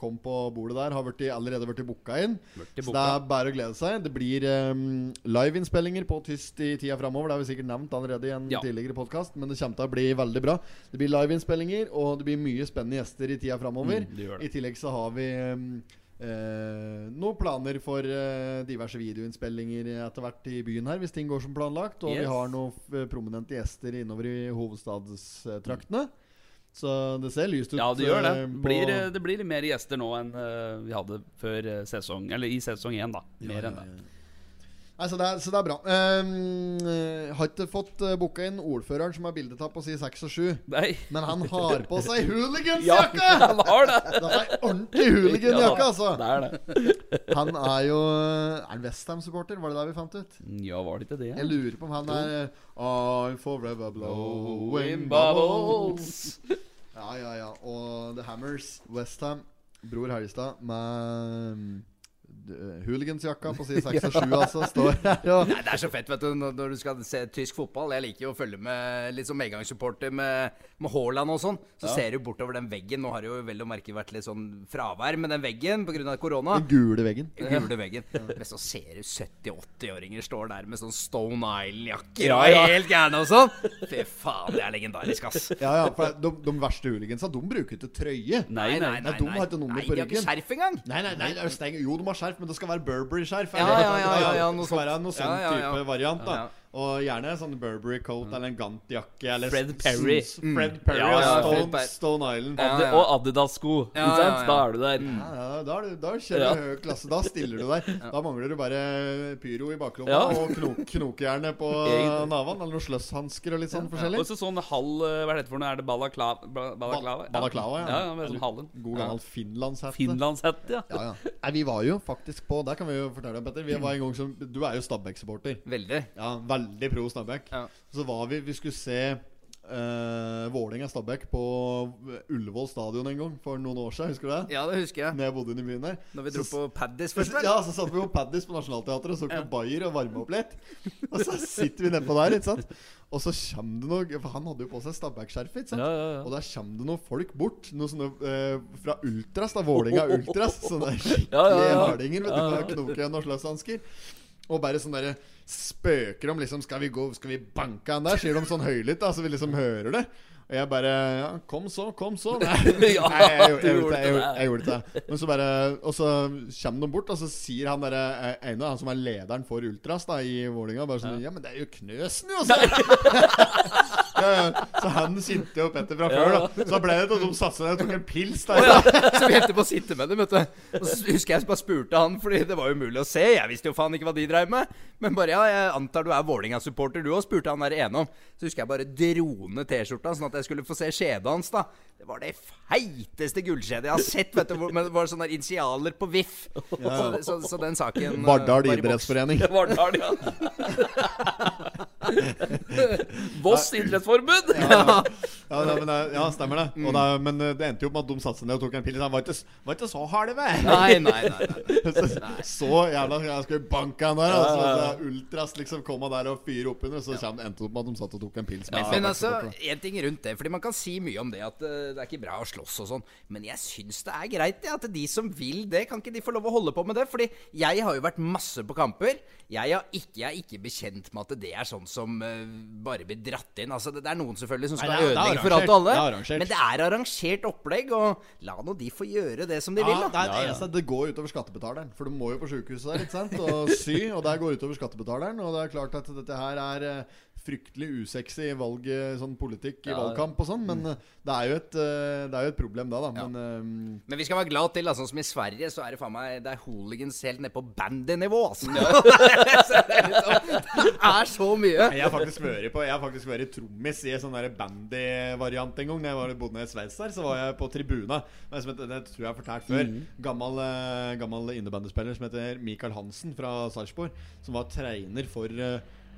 kom på bordet der, har vært i, allerede blitt booka inn. Blitt Så det er bare å glede seg. Det blir um, liveinnspillinger på tyst i tida framover. Det har vi sikkert nevnt allerede i en Ja. tidligere podkast, men det kommer til å bli veldig bra. Det blir liveinnspillinger, og det blir mye spennende gjester i tida framover. Mm. I tillegg så har vi um, eh, noen planer for eh, diverse videoinnspillinger etter hvert i byen her, hvis ting går som planlagt. Og vi har noen eh, prominente gjester innover i hovedstadstraktene. Så det ser lyst ut. Ja, det gjør det. eh, Det blir, eh, det blir mer gjester nå enn vi hadde før sesong Eller i sesong én, da. Mer Ja, enn ja, det. Nei, så, det er, så det er bra. Um, eh, har ikke fått uh, booka inn ordføreren som har bildetatt på side 6 og 7. Nei. Men han har på seg Ja, han har det! Det er ordentlig hooliganjakke, altså. Det er det. Han er jo Er han Westham-supporter? Var det der vi fant ut? Ja, var det ikke det? Jeg lurer på om han er I'm forever blowing bubbles. Ja, ja, ja. Og The Hammers, Westham, Bror Helgestad med mm, hooligansjakka på side 6 og 7, altså. Står her og Nei, det er så fett vet du når, du skal se tysk fotball. Jeg liker jo å følge med litt som medgangssupporter med, med Haaland og sånn. Så ser du bortover den veggen. Nå har det jo vel å merke vært litt sånn fravær med den veggen pga. korona. den gule veggen. Den Gule veggen. Men så ser du 70-80-åringer står der med sånn Stone Island-jakker Ja, og ja. helt gærne og sånn. Fy faen, det er legendarisk, ass. Ja, ja, for de, de verste hooligansa, de bruker ikke trøye. Nei, nei. nei, de har ikke nummer Nei, på de har ikke ryggen. skjerf engang. Nei, nei, nei. Jo, de har skjerf, men det skal være Burberry-skjerf. Ja, ja, ja, ja, ja, det noe skal sånt. være noe sånn type variant. da. Og gjerne en sånn Burberry coat eller en Gant-jakke. Eller Fred Perry. Mm. Fred Perry Ja, ja, ja, Fred Stone, Per- Stone Island. Ja, Adi ja. Og Adidas-sko. Ja, ja, ja. Da er du der. Ja, ja, da, er du- da kjører Ja. du høy klasse. Da stiller du der. Da mangler du bare pyro i baklomma Ja. og knok, knokejernet på navan. Eller noen sløsshansker og litt sånn forskjellig. Og så sånn halv eh, Hva er dette for noe? Er det balaklava? Ba- Balaklava, Balaklava, ja. ja. ja sånn halv God gammel finlandshette. Finlandshette, ja. Ja, ja. Nei, vi var jo faktisk på Der kan vi jo fortelle deg, Petter. Vi var en gang som Du er jo Stabæk-supporter. Veldig. Ja, veldig pro Stabæk. Ja. Så var vi Vi skulle se uh, Vålerenga-Stabæk på Ullevål stadion en gang for noen år siden. Husker du det? Ja, det husker jeg. Når jeg bodde inne i byen der. Når vi dro Så- på Paddis først, vel? Ja, så satt vi på Paddis på Nationaltheatret og så på Bayer og varma opp litt. Og så sitter vi nedpå der, ikke sant. Og så kommer det noe For han hadde jo på seg Stabæk-skjerfet, ikke sant. Ja, ja, ja. Og der kommer det noen folk bort. Noen sånne eh, fra Ultras, da. Vålerenga Ultras. Sånne skikkelige Ja, ja, ja. hardinger vet du, Ja, ja. med knoken og sløshansker. Og bare sånn derre spøker om liksom Skal vi gå Skal vi banke han der? Sier de sånn høylytt, da, så vi liksom hører det. Og jeg bare ja, Kom så, kom så. Nei, Ja, Nei jeg, gjorde- jeg, gjorde gjorde det, jeg, gjorde- det. Men så bare Og så kommer de bort, og så sier han derre Einar, han som er lederen for Ultras da i Vålinga bare sånn Ja, men det er jo Knøsen, jo! Ja, så han kjente jo Petter fra før, da. Så da ble det til at de satsa og tok en pils der. Oh, ja, så vi endte på å sitte med dem, vet du. Og så husker jeg bare spurte han, Fordi det var umulig å se. Jeg visste jo faen ikke hva de dreiv med. Men bare ja, jeg antar du er Vålerenga-supporter du òg, spurte han der ene om. Så husker jeg bare dro ned T-skjorta, sånn at jeg skulle få se skjedet hans, da. Det var det feiteste gullskjedet jeg har sett, vet du. Men det var sånne initialer på VIF. Så, så, så den saken eh, Vardal idrettsforening. Vardal, ja. Voss idrettsforbund! Ja, ja, men, ja stemmer det. Og da, men eh, det endte jo med at de satte seg ned og tok en pils. Han var ikke, var ikke så halve. Nei, nei, nei. nei. Så, så jævla Jeg skulle banke han der. Altså, så Ultras liksom komme der og fyre oppunder, så endte det opp med at de satt og tok en pils. med Men altså, en ting rundt det. Fordi man kan si mye om det at eh, det er ikke bra å slåss og sånn. Men jeg syns det er greit ja, at de som vil det, kan ikke de få lov å holde på med det? Fordi jeg har jo vært masse på kamper. Jeg, har ikke, jeg er ikke bekjent med at det er sånn som uh, bare blir dratt inn. Altså, det, det er noen selvfølgelig som skal Nei, det er- det ødelegge for alt og alle. Det. Men det er arrangert opplegg, og la nå de få gjøre det som de Ja, vil, det, er det, eneste, det går utover skattebetaleren. For du må jo på sjukehuset der ikke sant? og sy. Og det går utover skattebetaleren. Og det er klart at dette her er eh, fryktelig usexy valg, eh, sånn politikk i Ja. valgkamp og sånn. Men eh, det er jo et, eh, det er jo et problem da, da. Ja. Men eh, Men vi skal være glad til, da, sånn som i Sverige, så er det faen meg Det er hooligans helt ned på bandynivå, altså. Ja. det, er liksom, det er så mye. Jeg har faktisk vært på Jeg har faktisk vært trommis i sånn bandy-variant en gang. Da jeg var, bodde nede i Sveits der, så var jeg på tribuna. Det, det tror jeg har fortalt før. Gammel, eh, gammel innebandyspiller som heter Mikael Hansen fra Sarpsborg. Som var trener for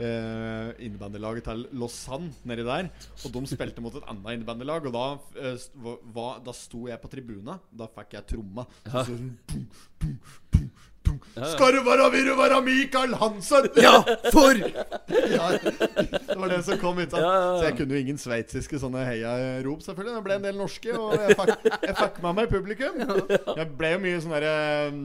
eh, eh, innebandylaget til Lausanne nedi der. Og de spilte mot et annet innebandylag. Og da, uh, st- var- da sto jeg på tribuna. Da fikk jeg tromma. Så, sånn, pum, pum, pum, pum. Skal du være, vil du være Mikael Hansen? Ja, for Ja, det var det som kom ut. Ja, ja, ja. Så jeg kunne jo ingen sveitsiske sånne heiarop, selvfølgelig. Det ble en del norske, og jeg fikk, jeg fikk med meg publikum. Jeg ble jo mye sånn derre um,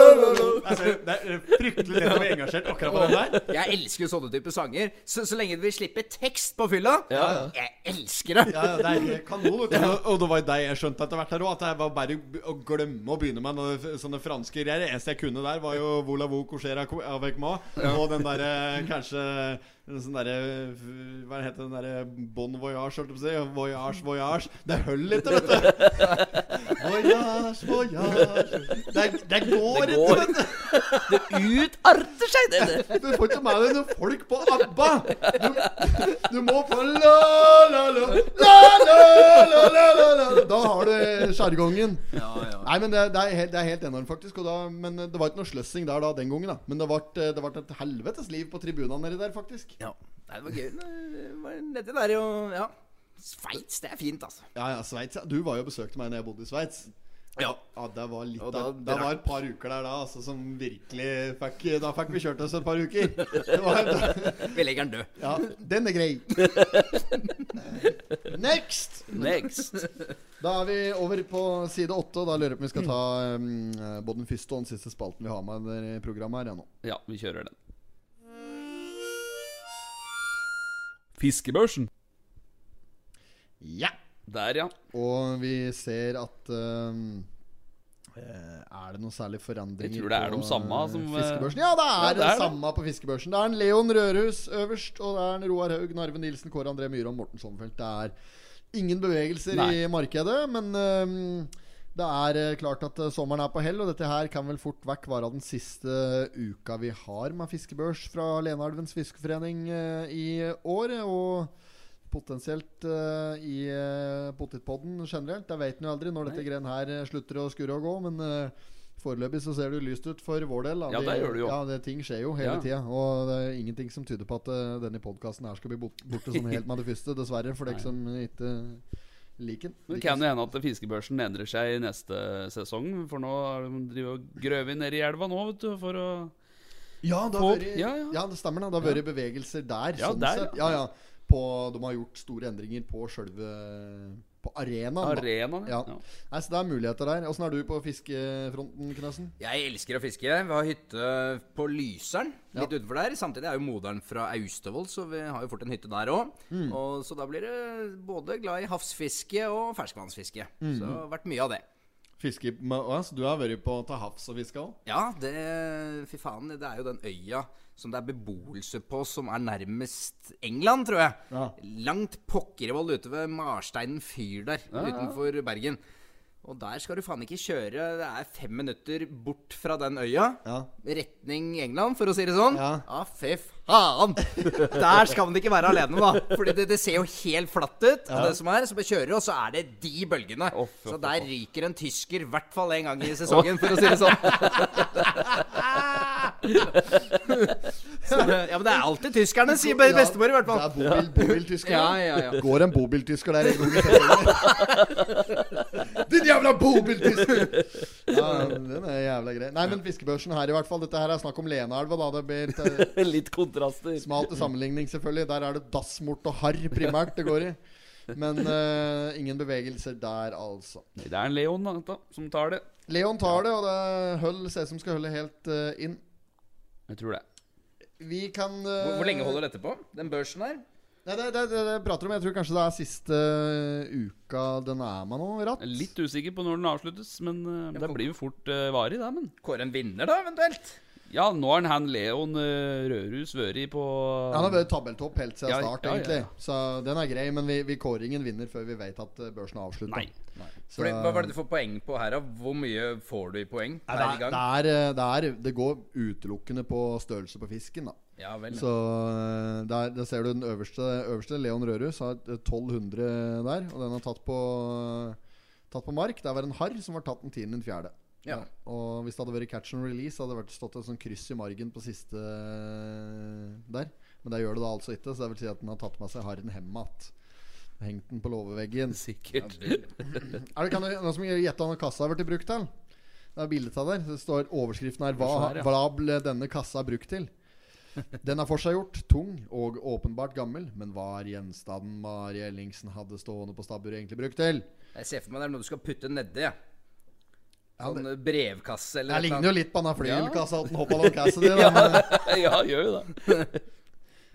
fryktelig lett å bli engasjert akkurat på den der. Jeg elsker jo sånne typer sanger. Så, så lenge vi slipper tekst på fylla Ja, Jeg elsker det. Ja, ja, det er kanon. Og- det var det jeg skjønte etter hvert her òg, at det var bare å glemme å begynne med noe, sånne franske greier. Det eneste jeg kunne der, var jo Vola Vo Couchera avec moi. Og den derre kanskje en sånn derre Hva heter den derre Bon voyage, holdt jeg på å si. Voyage, voyage. Det holder ikke, vet du. Voyage, voyage Det, det går Det ikke, vet du. Det utarter seg, det. Du får ikke med deg noen folk på ABBA! Du, du må få la, la, la, la, la, la, la, la, la. Da har du sjargongen. Nei, men det, det, er helt, det er helt enormt, faktisk. Da, men det var ikke noe sløssing der da den gangen. da Men det ble, det ble et helvetes liv på tribunene nedi der, faktisk. Ja. Nei, det var gøy. Det var nedi der og Ja. Sveits, det er fint, altså. Ja, ja, Sveits. Ja. Du var jo og besøkte meg når jeg bodde i Sveits. Ja. Ja, det var litt da av- Det var et par uker der da altså, som virkelig fikk Da fikk vi kjørt oss et par uker. Det var, Vi legger den død. ja, den er grei. Next! Next. Da er vi over på side åtte, og da lurer jeg på om vi skal ta um, både den første og den siste spalten vi har med i programmet her. Ja, nå. Ja, vi kjører den. Fiskebørsen. Ja. Der, ja. Og vi ser at eh, Er det noe særlig forandringer Jeg tror det er de samme som, eh, Fiskebørsen? Ja, det er Ja, det, er det. samme på Fiskebørsen. Det er en Leon Rørhus øverst, og det er en Roar Haug, Narve Nilsen, Kåre André Myhre og Morten Sommerfelt. Det er ingen bevegelser Nei. i markedet, men ehm, det er eh, klart at eh, sommeren er på hell, og dette her kan vel fort vekk være den siste uka vi har med fiskebørs fra Leneelvens fiskeforening eh, i år. Og potensielt i potetpodden generelt. Jeg vet nå aldri når dette greiene her slutter å skurre og gå, men Foreløpig så ser det lyst ut for vår del. Ja, det gjør det jo. Ja, det, Ting skjer jo hele Ja. tida. Og det er ingenting som tyder på at denne podkasten her skal bli borte sånn helt med det første, dessverre. For dere som ikke Men det kan jo hende at fiskebørsen endrer seg i neste sesong. For nå driver og grøvet ned i elva nå, vet du, for å Ja, det har vært, ja, ja, ja. det stemmer. da Det har vært bevegelser der. Ja, sånn der, sett. Ja, ja. På, de har gjort store endringer på sjølve På arenaen. Arena arenaen. Ja. Ja. Nei, så det er muligheter der. Åssen er du på fiskefronten, Knøsen? Jeg elsker å fiske. Vi har hytte på Lyseren, litt Ja. utenfor der. Samtidig er jo moderen fra Austevoll, så vi har jo fort en hytte der òg. Mm. Så da blir det både glad i havsfiske og ferskvannsfiske. Mm. Så det har vært mye av det. Fiske med, oss? du har vært på til havs og fiska òg? Ja, det Fy faen, det er jo den øya som det er beboelse på, som er nærmest England, tror jeg. Ja. Langt pokkervoll ute ved Marsteinen fyr der, utenfor Bergen. Og der skal du faen ikke kjøre. Det er fem minutter bort fra den øya. Ja. Retning England, for å si det sånn. Ja. fy faen! Der skal man ikke være alene, da. Fordi det, det ser jo helt flatt ut. Og det som er, så kjører, og så er det de bølgene. Å, fy så der ryker en tysker i hvert fall en gang i sesongen, for å si det sånn. ja, men det er alltid tyskerne, sier be- bestemor i hvert fall. Det er bobil, bobiltysker. Ja, ja, ja. Går en bobiltysker der en gang i sesongen? Din jævla bobiltysker! Ja, den er jævla grei. Nei, men fiskebørsen her i hvert fall. Dette her er snakk om Lenaelva, da. Det blir Litt kontraster. smalt til sammenligning, selvfølgelig. Der er det dassmort og harr primært det går i. Men uh, ingen bevegelser der, altså. Det er en Leon da, som tar det. Leon tar det, og det er Høll ser ut som skal holde helt uh, inn. Jeg tror det. Vi kan eh, Hvor, hvor lenge holder dette på? Den børsen her? Nei, det, det, det, det prater om Jeg tror kanskje det er siste uka den er med nå, Ratt. Jeg er litt usikker på når den avsluttes, men eh, det blir jo fort uh, varig, det. Men Kåre en vinner, da, eventuelt? ja, nå har han Leon uh, Rørhus vært på Han har vært tabelltopp helt siden Ja, start, ja, ja, egentlig. ja. Så den er grei, men vi, vi kårer ingen vinner før vi vet at eh, børsen er avslutta. Så, Fordi, hva var det du får poeng på her, da? Hvor mye får du i poeng per det, er, gang? det, er, eh, det, er, det går utelukkende på størrelse på fisken, da. Ja vel. Så eh, der, der ser du den øverste, øverste Leon Rørus har 1200 der. Og den har tatt på Tatt på mark. Det var en harr som var tatt den tiende den fjerde. Ja. Og hvis det hadde vært catch and release, hadde det vært stått et sånn kryss i margen på siste eh, der. Men det gjør det da altså ikke. Så det vil si at den har tatt med seg harren hjem igjen. Hengt den på låveveggen. Sikkert. Er det kan du, noen som gjette hva kassa har blitt brukt til? Det er bildet av der. Det står overskriften her. Hva, hva ble denne kassa brukt til? Den er forseggjort, tung og åpenbart gammel. Men hva er gjenstanden Mari Ellingsen hadde stående på stabburet egentlig brukt til? Jeg ser for meg det er noe du skal putte nedi. Ja. Ja, Sånn det, brevkasse eller det et ligner jo litt på den flygilkassa at den hoppa over kassa di. ja, ja, gjør jo det.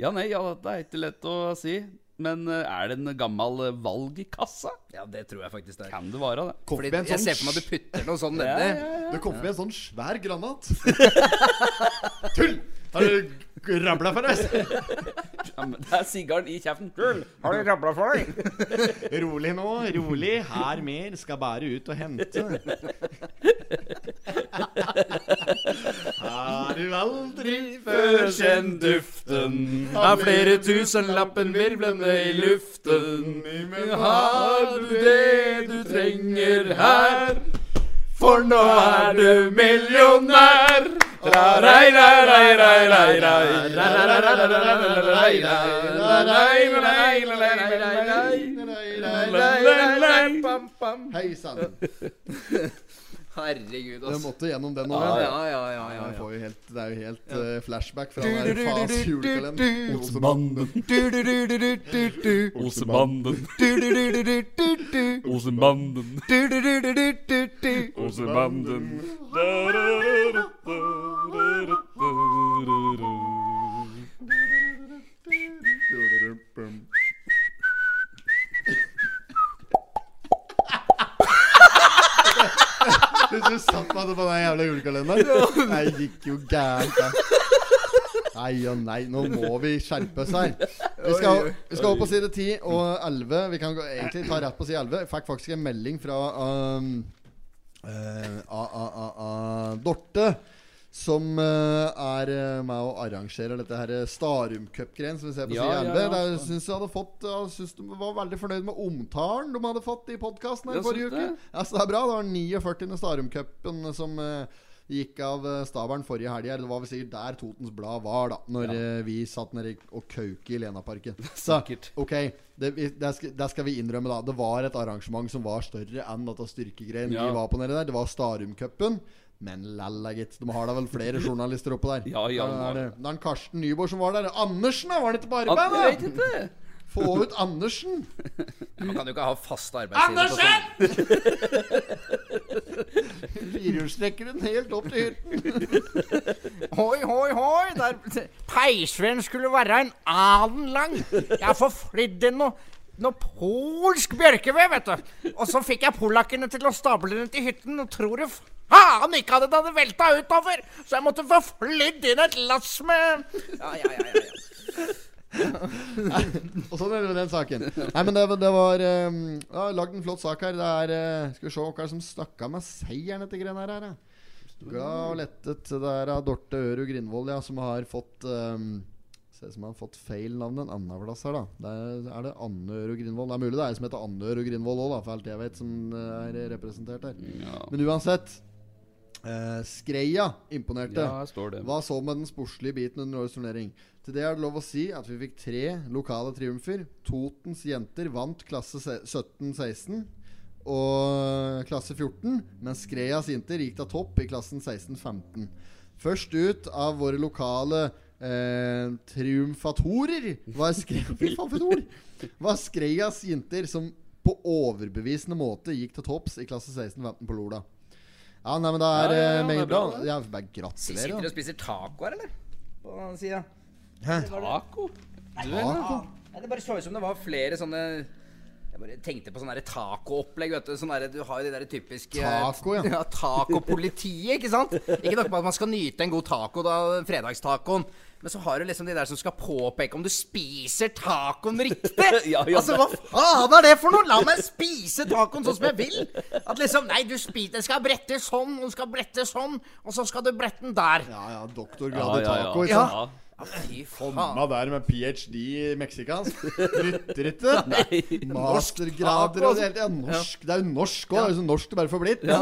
Ja, nei, ja, det er ikke lett å si. Men eh, er det en gammel eh, valgkasse? Ja, det tror jeg faktisk det er. Kan det være det? Fordi jeg sånn ser for meg at du putter noe sånn Ja, nedi. ja, ja. Det kommer med en sånn svær granat. Tull! Har du rabla for deg? Ja, men det er sigaren i kjeften. Tull! har du rabla for deg? Rolig nå, rolig. Her mer skal bare ut og hente. Har du aldri Før kjent duften av flere tusenlappen virvlende i luften. Men Har du det du trenger her? For nå er du millionær. Hei sann. Herregud, altså. ass. måtte gjennom den Ja, ja, ja, ja, ja, ja. får jo helt, det er jo helt eh, flashback fra den Fas julekalender. Osebanden. Osebanden. Osebanden. Osebanden. Du satt meg på den jævla julekalenderen. Det gikk jo gærent, der. Nei og nei, nå må vi skjerpe oss her. Vi skal, vi skal opp på side 10 og 11. Vi kan egentlig ta rett på side 11. Jeg fikk faktisk en melding fra um, uh, uh, uh, a, a, Dorte. Som eh, er eh, med og arrangerer dette her Starum Cup-greien som vi ser på Ja, side ja, ja. Syns jeg hadde fått Jeg synes de var veldig fornøyd med omtalen de hadde fått i podkasten Ja, forrige syns uke. Ja, så det er bra. Det var 49. Starum Cupen som eh, gikk av eh, stabelen forrige helg. Det var vel sikkert der Totens Blad var, da Når eh, vi satt nede og kauke i Lenaparken. Så ok, det, det, skal, det skal vi innrømme, da. Det var et arrangement som var større enn dette styrkegreien Ja. vi var på nede der. Det var Starum-cupen. Men lalla, gitt. De har da vel flere journalister oppå der. Ja, ja, Da er det, det er en Karsten Nyborg som var der. Andersen, da! Var han ikke på arbeid? da? Få ut Andersen! Man kan jo ikke ha fast arbeidstid. Andersen! Firehjulstrekkeren den helt opp til hytten. Hoi, hoi, hoi! Der peisvennen skulle være en alen lang. Jeg har forflidd inn noe, noe polsk bjørkeved, vet du. Og så fikk jeg polakkene til å stable den til hytten, og tror du faen ikke at den hadde velta utover! Så jeg måtte få flydd inn et lass med Ja, ja, ja. ja, ja. Og sånn er det med den saken. Nei, men det, det var um, ja, Lagd en flott sak her. Det er uh, Skal vi se hva som stakk snakka med seieren etter greiene her. Glad og lettet. Det er av Dorte Øru Grindvold, ja, som har fått um, Ser ut som han har fått feil navn en annen plass her, da. Det er, det Anne og Grindvoll. Det er mulig det er en som heter Anne og Grindvoll òg, for alt jeg vet, som uh, er representert her. Ja. Men uansett. Eh, Skreia imponerte. Ja, her står det. Hva så med den sportslige biten under årets turnering? Til det er det lov å si at vi fikk tre lokale triumfer. Totens jenter vant klasse 17-16 og klasse 14, mens Skreias jenter gikk da topp i klassen 16-15. Først ut av våre lokale eh, triumfatorer var, Skre var Skreias jenter som på overbevisende måte gikk til topps i klasse 16-15 på Lola. Ja, nei, men det er Ja, ja, ja, eh, meget bra, bra. Ja, bare gratulerer. Sitter du og spiser taco her, eller? På sida. Taco? Taco? Nei, det bare så ut som det var flere sånne Jeg bare tenkte på sånn tacoopplegg. vet Du sånn der, du har jo de der typiske Taco, ja. ja Tacopolitiet, ikke sant? Ikke nok med at man skal nyte en god taco, da, fredagstacoen. Men så har du liksom de der som skal påpeke om du spiser tacoen riktig. Ja, ja, altså, hva faen er det for noe? La meg spise tacoen sånn som jeg vil. At liksom Nei, du spiser, den skal brette sånn, og den skal brette sånn, og så skal du brette den der. Ja, ja, doktorgrad i Ja, ja, taco. ja. Ja. Ja. Mamma der med ph.d. i meksikansk. Rytter ikke. Mastergrader og det hele ja, norsk. Det er jo norsk òg. Det er jo så norsk det bare får blitt. Ja.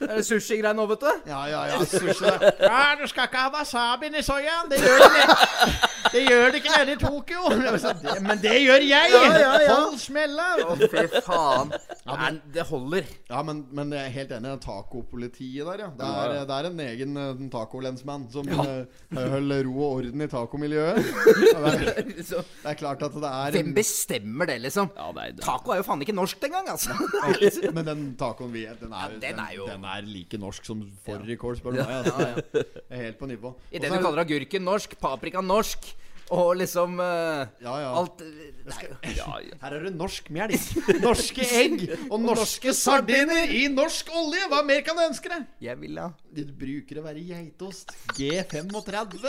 Er det sushigreier nå, vet du? ja, ja. ja sushi. Ja, du skal ikke ha wasabien i soyaen. Det gjør det Det gjør det ikke nede i Tokyo. Men det gjør jeg. Ja, ja, ja. Hold smella. Å, fy faen. Nei, det holder. Ja, men, men jeg er helt enig. Tacopolitiet der, ja. Det er, det er en egen uh, tacolensmann som ja. holder ro og orden i tacomiljøet. Ja, det, det er klart at det er hvem bestemmer det, liksom? Ja, nei, det- Taco er jo faen ikke norsk engang, altså. Men den tacoen vi den er, Ja, den er jo- den, den er like norsk som fårikål, spør du meg. Altså. Helt på nivå. I det du er kaller agurken norsk, paprika norsk, og liksom uh, Ja, ja. Alt Nei, Ja, ja. Her er det norsk melk, norske egg og norske sardiner i norsk olje! Hva mer kan du ønske deg? jeg vil ha Du bruker å være geitost. G35.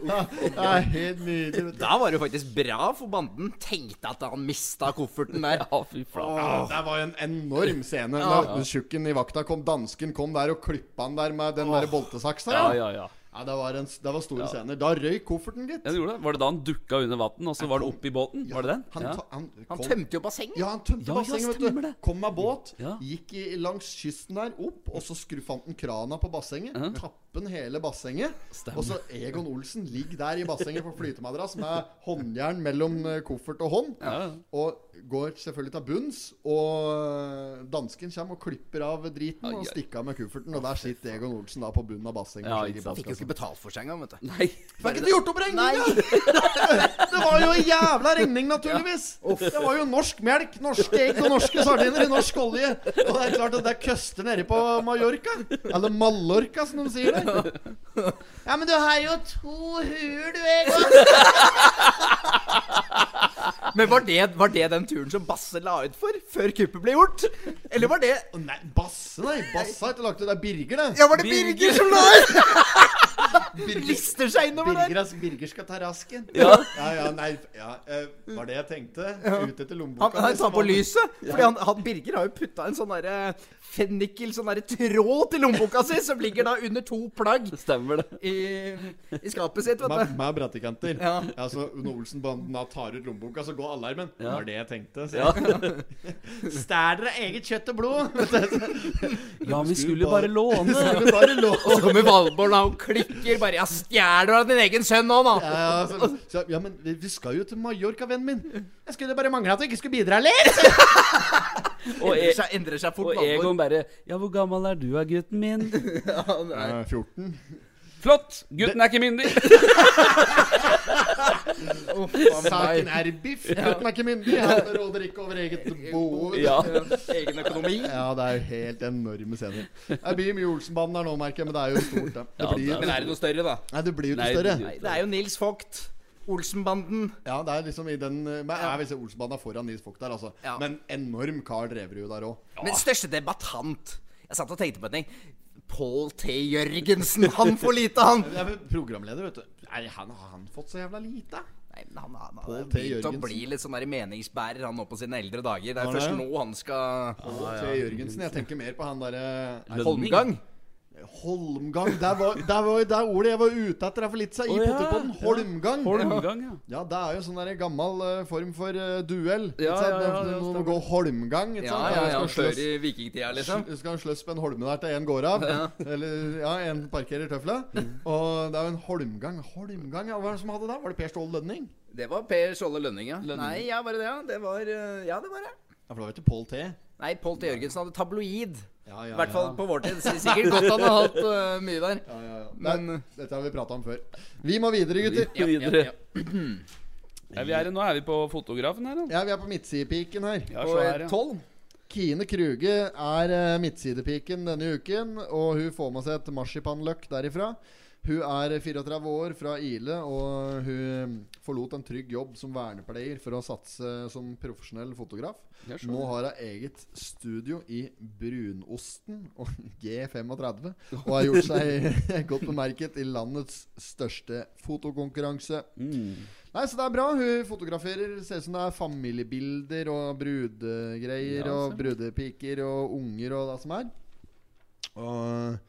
ja, helt nydelig. Da var det jo faktisk bra, for banden tenkte at han mista kofferten der. Ja, fy flate. Ja, det var jo en enorm scene. Da Tjukken i vakta kom, dansken kom der og klippa han der med den der boltesaksa. Ja, Ja, ja, ja. Ja, det var, en, det var store scener. Da røyk kofferten, gitt. Ja, det gjorde det. Var det da han dukka under vann, og så var det oppi båten? Var det den? Han, Ja. han, Han tømte jo bassenget. Ja, han tømte Ja, ja, bassenget, vet du. det. Kom med båt, Ja. gikk i, langs kysten der opp, og så skru, fant han krana på bassenget. Ja. Tappen hele bassenget. Stemmer. Og så Egon Olsen ligger der i bassenget på flytemadrass med håndjern mellom eh, koffert og hånd. Ja, ja. Og går selvfølgelig til bunns. Og dansken kommer og klipper av driten Ai, og stikker av med kufferten. Og der sitter Egon Olsen da på bunnen av bassenget. Ja, sant. Fikk jo ikke betalt for seg engang, vet du. Nei. Fikk ikke gjort opp regninga! Det var jo en jævla regning, naturligvis. Det var jo norsk melk, norske egg og norske sardiner i norsk olje. Og det er klart at det køster nede på Mallorca. Eller Mallorca, som de sier det. Ja, men du har jo to huer, du, Egon. Men var det, var det den turen som Basse la ut for, før kuppet ble gjort? Eller var det oh, Nei, Basse, nei. Basse har ikke lagt ut. Det er Birger, det. Ja, var det Birger. Birger som la ut? Lister seg innover der. Birger, er- Birger skal ta rasken. Ja. ja, ja, nei, ja, uh, var det jeg tenkte. Ut etter lommeboka. han tar på lyset. Fordi han, han Birger har jo putta en sånn derre fennikel, sånn derre tråd til lommeboka si, som ligger da under to plagg Stemmer det. i, i skapet sitt, vet Med, du. med brattekanter. Ja. Ja. så Når Olsenbanden da tar ut lommeboka, så går alarmen. Det var det jeg tenkte. Ja. Stjal dere eget kjøtt og blod? ja, vi skulle bare låne. Skulle bare låne. Og så kommer Valborg og klikker bare Ja, stjeler du av din egen sønn nå, da? Ja, ja, så, så, ja, men vi, skal jo til Mallorca, vennen min. Jeg skulle bare mangle at du ikke skulle bidra litt. Og, Endrer e seg, endrer seg fort, og Egon bare Ja, hvor gammel er du gutten min? Ja, 14. Flott! Gutten er ikke myndig. Uff, Saken er biff. Gutten er ikke myndig. Han råder ikke over eget bo. Ja. Egen økonomi. Ja, det er jo helt enorme scener. Det blir mye Olsenbanden her nå, merker jeg, men det er jo stort. Det Ja, blir, det Men er det noe større, da? nei, det blir jo ikke Nei, større. det- Nei, det er jo Nils Vogt. Olsenbanden. Ja, det er liksom i den Men jeg vil si Olsenbanden er foran Nils Vogt der, altså. Ja. Men enorm Carl Dreverud der òg. Men største debattant Jeg satt og tenkte på en ting. Pål T. Jørgensen. Han får lite, han. Ja, er programleder, vet du. Nei, han har han fått så jævla lite? Nei, men han, han, han har begynt å bli litt sånn der meningsbærer, han nå på sine eldre dager. Det er først nå han skal T. Jørgensen. Jeg tenker mer på han derre Holmgang. Holmgang. Der var, der var det ordet jeg var ute etter her for litt siden. I Å, ja. Potterpodden. Holmgang. Holmgang, ja. Ja, det er jo sånn der gammel uh, form for uh, duell. Ja, ja, ja, ja, Når må gå holmgang. Ja, ja, ja. Før i vikingtida, liksom. Du skal slåss på en holme der til en går av. Eller ja, en parkerer tøfla. Og det er jo en holmgang. Holmgang, ja. Hva var det som hadde det? Var det Per Ståle Lønning? Det var Per Ståle Lønning, ja. Lønning. Nei, ja, var det det? ja? Det var eh, Ja, det var det. Ja, for det var ikke Pål T. Nei, Pål T. Jørgensen hadde tabloid. Ja, ja, I hvert fall ja. på vår tid. Så Sikkert godt han har hatt uh, mye der. Ja, ja, ja. Men- Nei, dette har vi prata om før. Vi må videre, gutter. Ja, videre. ja. Ja, vi er, nå er vi på fotografen her, da. Ja, Vi er på midtsidepiken her. Ja, på her, ja. tolv. Kine Kruge er eh, midtsidepiken denne uken, og hun får med seg et marsipanløk derifra. Hun er 34 år fra Ile, og hun forlot en trygg jobb som vernepleier for å satse som profesjonell fotograf. Nå har hun eget studio i Brunosten og G35, og har gjort seg godt bemerket i landets største fotokonkurranse. Mm. Nei, så det er bra. Hun fotograferer. Ser ut som det er familiebilder og brudegreier Ja, og brudepiker og unger og det som er. Og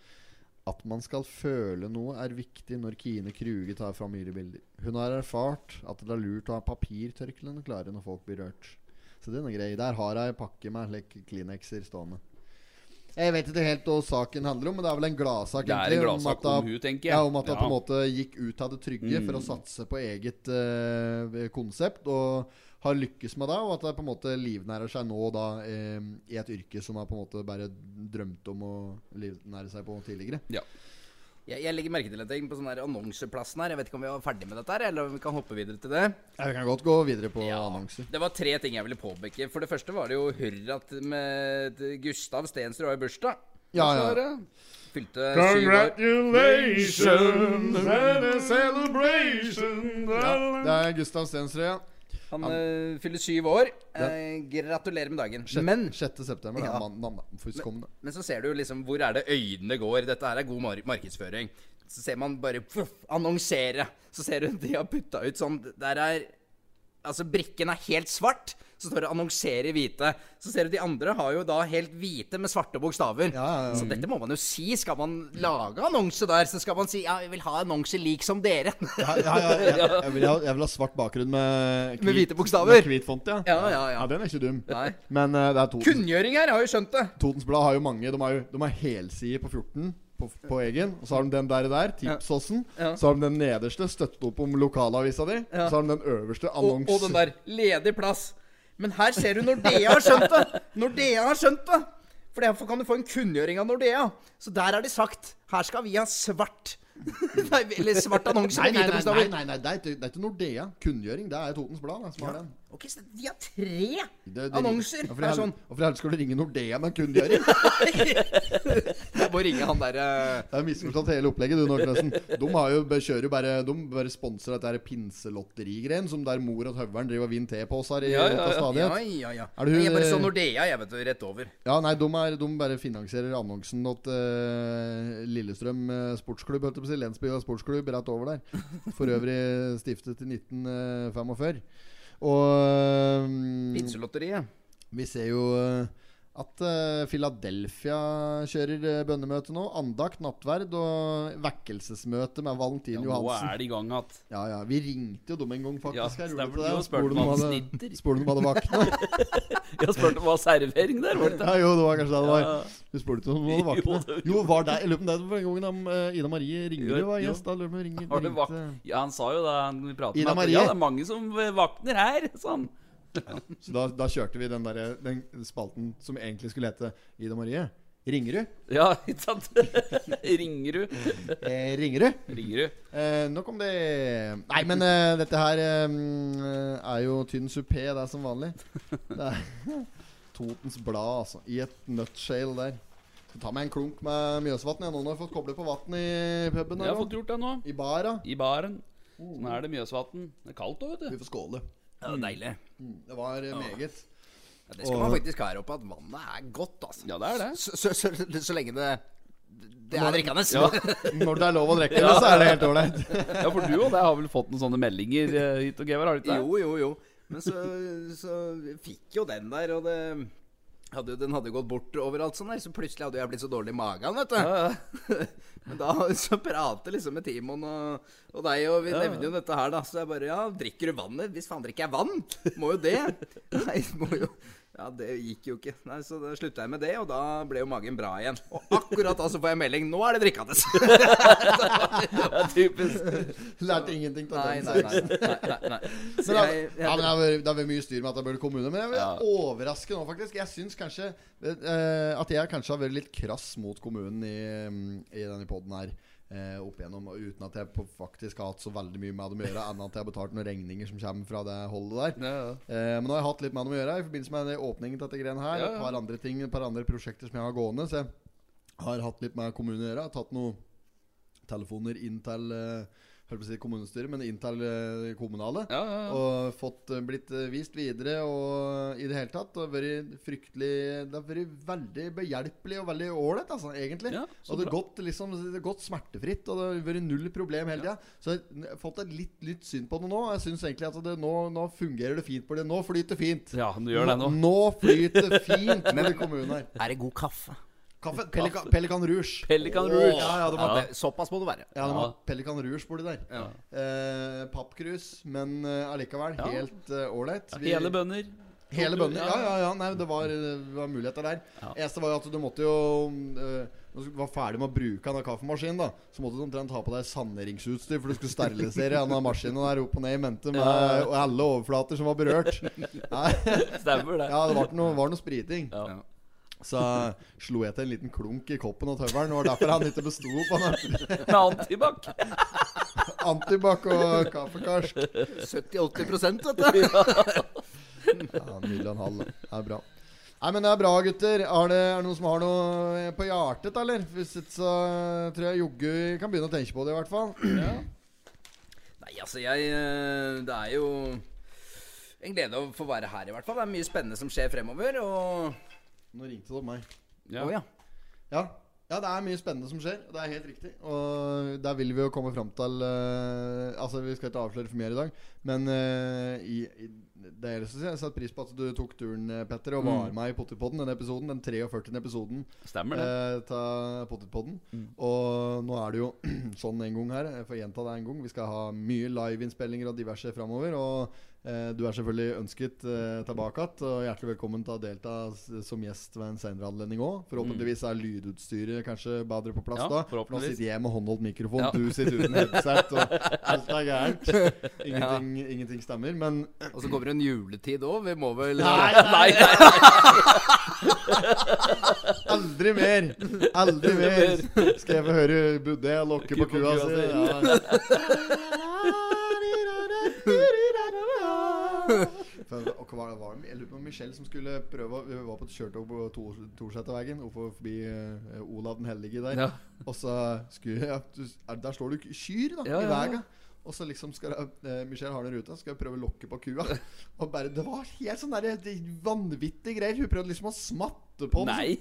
at man skal føle noe, er viktig når Kine Kruge tar familiebilder. Hun har erfart at det er lurt å ha papirtørklærne klare når folk blir rørt. Så det er noe grei. Der har jeg pakke med like, Kleenexer stående. Jeg vet ikke helt hva saken handler om, men det er vel en gladsak. Det er en gladsak det- om hun, tenker jeg. Ja, om at hun Ja. på en måte gikk ut av det trygge for å Mm. satse på eget uh, konsept. Og har lykkes med det, og at det på en måte livnærer seg nå da eh, i et yrke som har på en måte bare drømt om å livnære seg på tidligere. Ja. Jeg, jeg legger merke til en ting på sånn annonseplassen her. Jeg vet ikke om vi er ferdig med dette, her eller om vi kan hoppe videre til det. Ja, vi kan godt gå videre på annonser. Det var tre ting jeg ville påpeke. For det første var det jo hurra med Gustav Stensrud har bursdag. Ja, ja. Fylte. Congratulations and a celebration. Ja, det er Gustav Stensrud, ja. Han eh, fyller syv år. Eh, gratulerer med dagen. Men 6. september. Ja. Ja. Man, man. Men så ser du liksom hvor er det øynene går. Dette her er god mar markedsføring. Så ser man bare puff, annonsere. Så ser du de har putta ut sånn Der er Altså, brikken er helt svart. Så står det 'annonsere i hvite'. Så ser du de andre har jo da helt hvite med svarte bokstaver. Ja, ja, ja. Så dette må man jo si. Skal man lage annonse der, så skal man si 'ja, jeg vil ha annonse lik som dere'. Ja, ja, ja, jeg, jeg, vil ha, jeg vil ha svart bakgrunn med Med hvite bokstaver. Med hvit font, ja. Ja, ja, ja. Ja, Den er ikke dum. Nei. Men uh, det er Totens, Kunngjøring her, har jo skjønt det. Totens Blad har jo mange. De har jo de har helside på 14 på, på egen. Og så har de den der, der tipsåsen. Ja. Så har de den nederste, støtte opp om lokalavisa di. Ja. Så har de den øverste, Og, og den der ledig plass. Men her ser du Nordea har skjønt det! Nordea har skjønt det! For derfor kan du få en kunngjøring av Nordea. Så der har de sagt her skal vi ha svart Nei, Eller svart annonse med hvite nei, nei, nei, nei det er ikke Nordea. Kunngjøring. Det er Totens Blad som har den. Ok, så de har tre Det- det- annonser. Ja, for Det er hel- sånn Hvorfor helst skal du ringe Nordea med en kundegjøring? Jeg må ringe han der eh, Det er misforstått hele opplegget, du, Nordnesen. De har jo, kjører jo bare De bare sponser dette pinselotterigreien som der mor og høveren driver og vinner te på oss her i Ja, ja, ja. Ja, ja, ja. Er du- Jeg bare så Nordea, jeg, vet du. Rett over. Ja, nei, de, er, de bare finansierer annonsen til uh, Lillestrøm eh, sportsklubb, holdt jeg på å si. Lensby sportsklubb, rett over der. For øvrig stiftet i 1945. Og um, Pinselotteriet. vi ser jo eh, at uh, Philadelphia kjører uh, bønnemøte nå. Andakt, nattverd og vekkelsesmøte med Valentin Ja, nå er det i gang igjen. Ja, ja. Vi ringte jo dem en gang, faktisk. Ja, her, stemmer vi det, og spurte om hadde-. Spurte om de hadde vakna. Jeg spurte om det var servering der, var det? Ja, jo, det var kanskje det det var. Du spurte om de hadde vakna. Jo, var det Jeg lurer på om det var en gang da uh, Ida Marie Ringerud var gjest. Da lurer på om ringer- det ja, han sa jo da han vi pratet Ida med at ja, det er mange som vakner her. Sånn. Så da, da kjørte vi den, der, den spalten som egentlig skulle hete Ida Marie. Ringerud? Ja, ikke sant? Ringerud. Eh, Ringerud? Ringerud. Eh, nok om det. Nei, men eh, dette her eh, mm, er jo tynn supé, det er som vanlig. Det er Totens Blad, altså. I et nutshale der. Skal ta meg en klunk med Mjøsvatn. Jeg nå har jeg fått koblet på vann i puben. Jeg har fått gjort det nå. I bara. I baren. Sånn er det Mjøsvatn. Det er kaldt òg, vet du. Vi får skåle. Ja, det var deilig. Det var eh, meget. Ja, det skal man faktisk ha her oppe, at vannet er godt, altså. Ja, det er det. Så, så, så, så lenge det Det er drikkende. Ja. Når det er lov å drikke det, så er det helt ålreit. Ja, for du og jeg har vel fått noen sånne meldinger eh, hit og Gevar, har du ikke det? Jo, jo, jo. Men så, så fikk jo den der, og det hadde Den hadde gått bort overalt sånn der, så plutselig hadde jeg blitt så dårlig i magen, vet du. Ja, ja. Men da så prater liksom med Timon og, og deg, og vi nevner jo dette her, da. Så jeg bare Ja, drikker du vannet? Hvis faen drikker jeg vann? Må jo det. Nei, må jo Ja, det gikk jo ikke. Nei, Så da slutta jeg med det, og da ble jo magen bra igjen. Og akkurat da så får jeg melding Nå er det drikkende! Ja, typisk. Lærte ingenting til Nei, nei, nei. nei, nei, nei. Men da, jeg, ja, men det har vært- det har vært mye styr med at det burde kommune. Men jeg vil Ja. overraske nå, faktisk. Jeg syns kanskje eh, at jeg kanskje har vært litt krass mot kommunen i, mm, i denne poden her. Eh, opp igjennom, uten at jeg på faktisk har hatt så veldig mye med dem å gjøre, enn at jeg har betalt noen regninger som kommer fra det holdet der. Ja, ja. Eh, men nå har jeg hatt litt med dem å gjøre i forbindelse med åpningen til dette greiene her. Ja, Et par andre ting, et par andre prosjekter som jeg har gående. Så jeg har hatt litt med kommunen å gjøre. Jeg har tatt noen telefoner inn til eh, Holdt på å si kommunestyret, men interkommunale. kommunale. Ja, ja, ja. Og fått eh, blitt eh, vist videre og i det hele tatt. Og vært fryktelig Det har vært veldig behjelpelig og veldig ålreit, altså, egentlig. Ja, og det har gått, liksom, gått smertefritt, og det har vært null problem hele tida. Så jeg har fått et litt, nytt syn på det nå. Jeg syns egentlig at det, nå, nå fungerer det fint på det. Nå flyter fint. ja, du gjør det nå. Nå flyter det fint med kommunen her. er det god kaffe? Kaffe, Pelikan, Pelikan Rouge. Pelikan Rouge. Ja, ja, de Ja. Det, såpass må det være. ja, de Ja. har Pelikan Rouge borti der. Ja. Eh, Pappkrus, men eh, allikevel Ja. helt eh, ålreit. Vi- Hele bønner. Hele bønder? Ja, ja, ja. Nei, det var, det var muligheter der. Ja. Eneste var jo at du måtte jo øh, Når du var ferdig med å bruke denne kaffemaskinen, da Så måtte du omtrent ha på deg saneringsutstyr, for du skulle sterilisere denne maskinen der opp og ned i mente med Ja. alle overflater som var berørt. Stemmer det. ja, det var noe, var noe spriting. Ja. Så slo jeg til en liten klunk i koppen og tøvelen. Det var derfor han ikke besto på den. Med antibac. Antibac og kaffekarsk. 70-80% vet du. Ja, Nydelig en halv. Det er bra. Nei, men det er bra, gutter. Er det, er det noen som har noe på hjertet, eller? Hvis ikke, så tror jeg joggu kan begynne å tenke på det, i hvert fall. Nei, altså, jeg eh, Det er jo en glede å få være her, i hvert fall. Det er mye spennende som skjer fremover, og Nå ringte det meg. Ja. Oh, ja. Ja. ja, det er mye spennende som skjer. Det er helt riktig. Og der vil vi jo komme fram til uh, Altså, vi skal ikke avsløre for mer i dag, men uh, i, i det er, så jeg setter pris på at du tok turen, eh, Petter, og var med i Pottipodden, Denne episoden, den 43. episoden Stemmer det. uh, til Pottitpodden. Mm. Og nå er det jo sånn en gang her. Jeg får gjenta det en gang. Vi skal ha mye liveinnspillinger og diverse framover. Og du er selvfølgelig ønsket eh, tilbake igjen. Og hjertelig velkommen til å delta som gjest ved en senere anledning òg. Forhåpentligvis er lydutstyret kanskje bedre på plass Ja, da. Nå sitter jeg med håndholdt mikrofon, Ja. du sitter uten headset, og alt er gærent. Ingenting, ingenting stemmer. Men Og så kommer det en juletid òg. Vi må vel Nei, Nei, nei. Aldri mer! Aldri mer skal jeg få høre Budde lokke på kua si. Ja. Og hva var det, var? Jeg lurer på om Michelle som skulle prøve Vi var på et kjørtog på to- Torsetervegen forbi uh, Olav den hellige der. Ja. Og så skulle ja, du, er, Der står du kyr da, Ja, i ja. Og så liksom skal jeg, eh, Michelle har den ruta, skal jeg prøve å lokke på kua. Og bare, Det var helt sånn vanvittige greier. Hun prøvde liksom å smatte på den. Nei.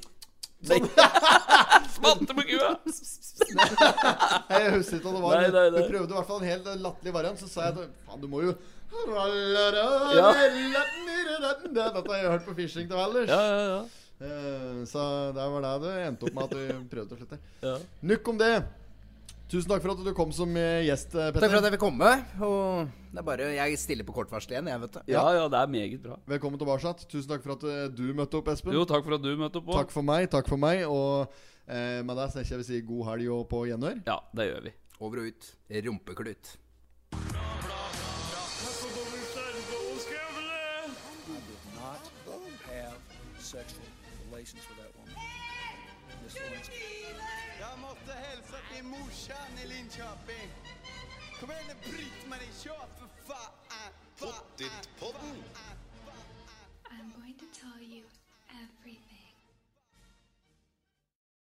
Nei. Smatte på kua! Jeg husker ikke hva det var. Nei, nei, nei. Hun prøvde i hvert fall en helt latterlig variant. Så sa jeg faen, du må jo Ja. Dette har jeg hørt på Fishing til Valdres. Ja, ja, ja. Eh, Så det var det det endte opp med at vi prøvde å slutte. Ja. Nukk om det. Tusen takk for at du kom som eh, gjest, Petter. Takk for at jeg fikk komme. Og det er bare Jeg stiller på kort varsel igjen, jeg, vet du. ja, ja, det er meget bra. Velkommen tilbake. Tusen takk for at eh, du møtte opp, Espen. Jo, takk for at du møtte opp òg. Takk for meg. Takk for meg. Og eh, med det så jeg vi si god helg og på gjenhør. Ja, det gjør vi. Over og ut. Rumpeklut. Sexual relations with that woman. Miss Lewinsky. Jag måste hälsa till morsan i Linköping. Kom igen nu Britt-Marie, kör för fan! fan. Pottit-podden.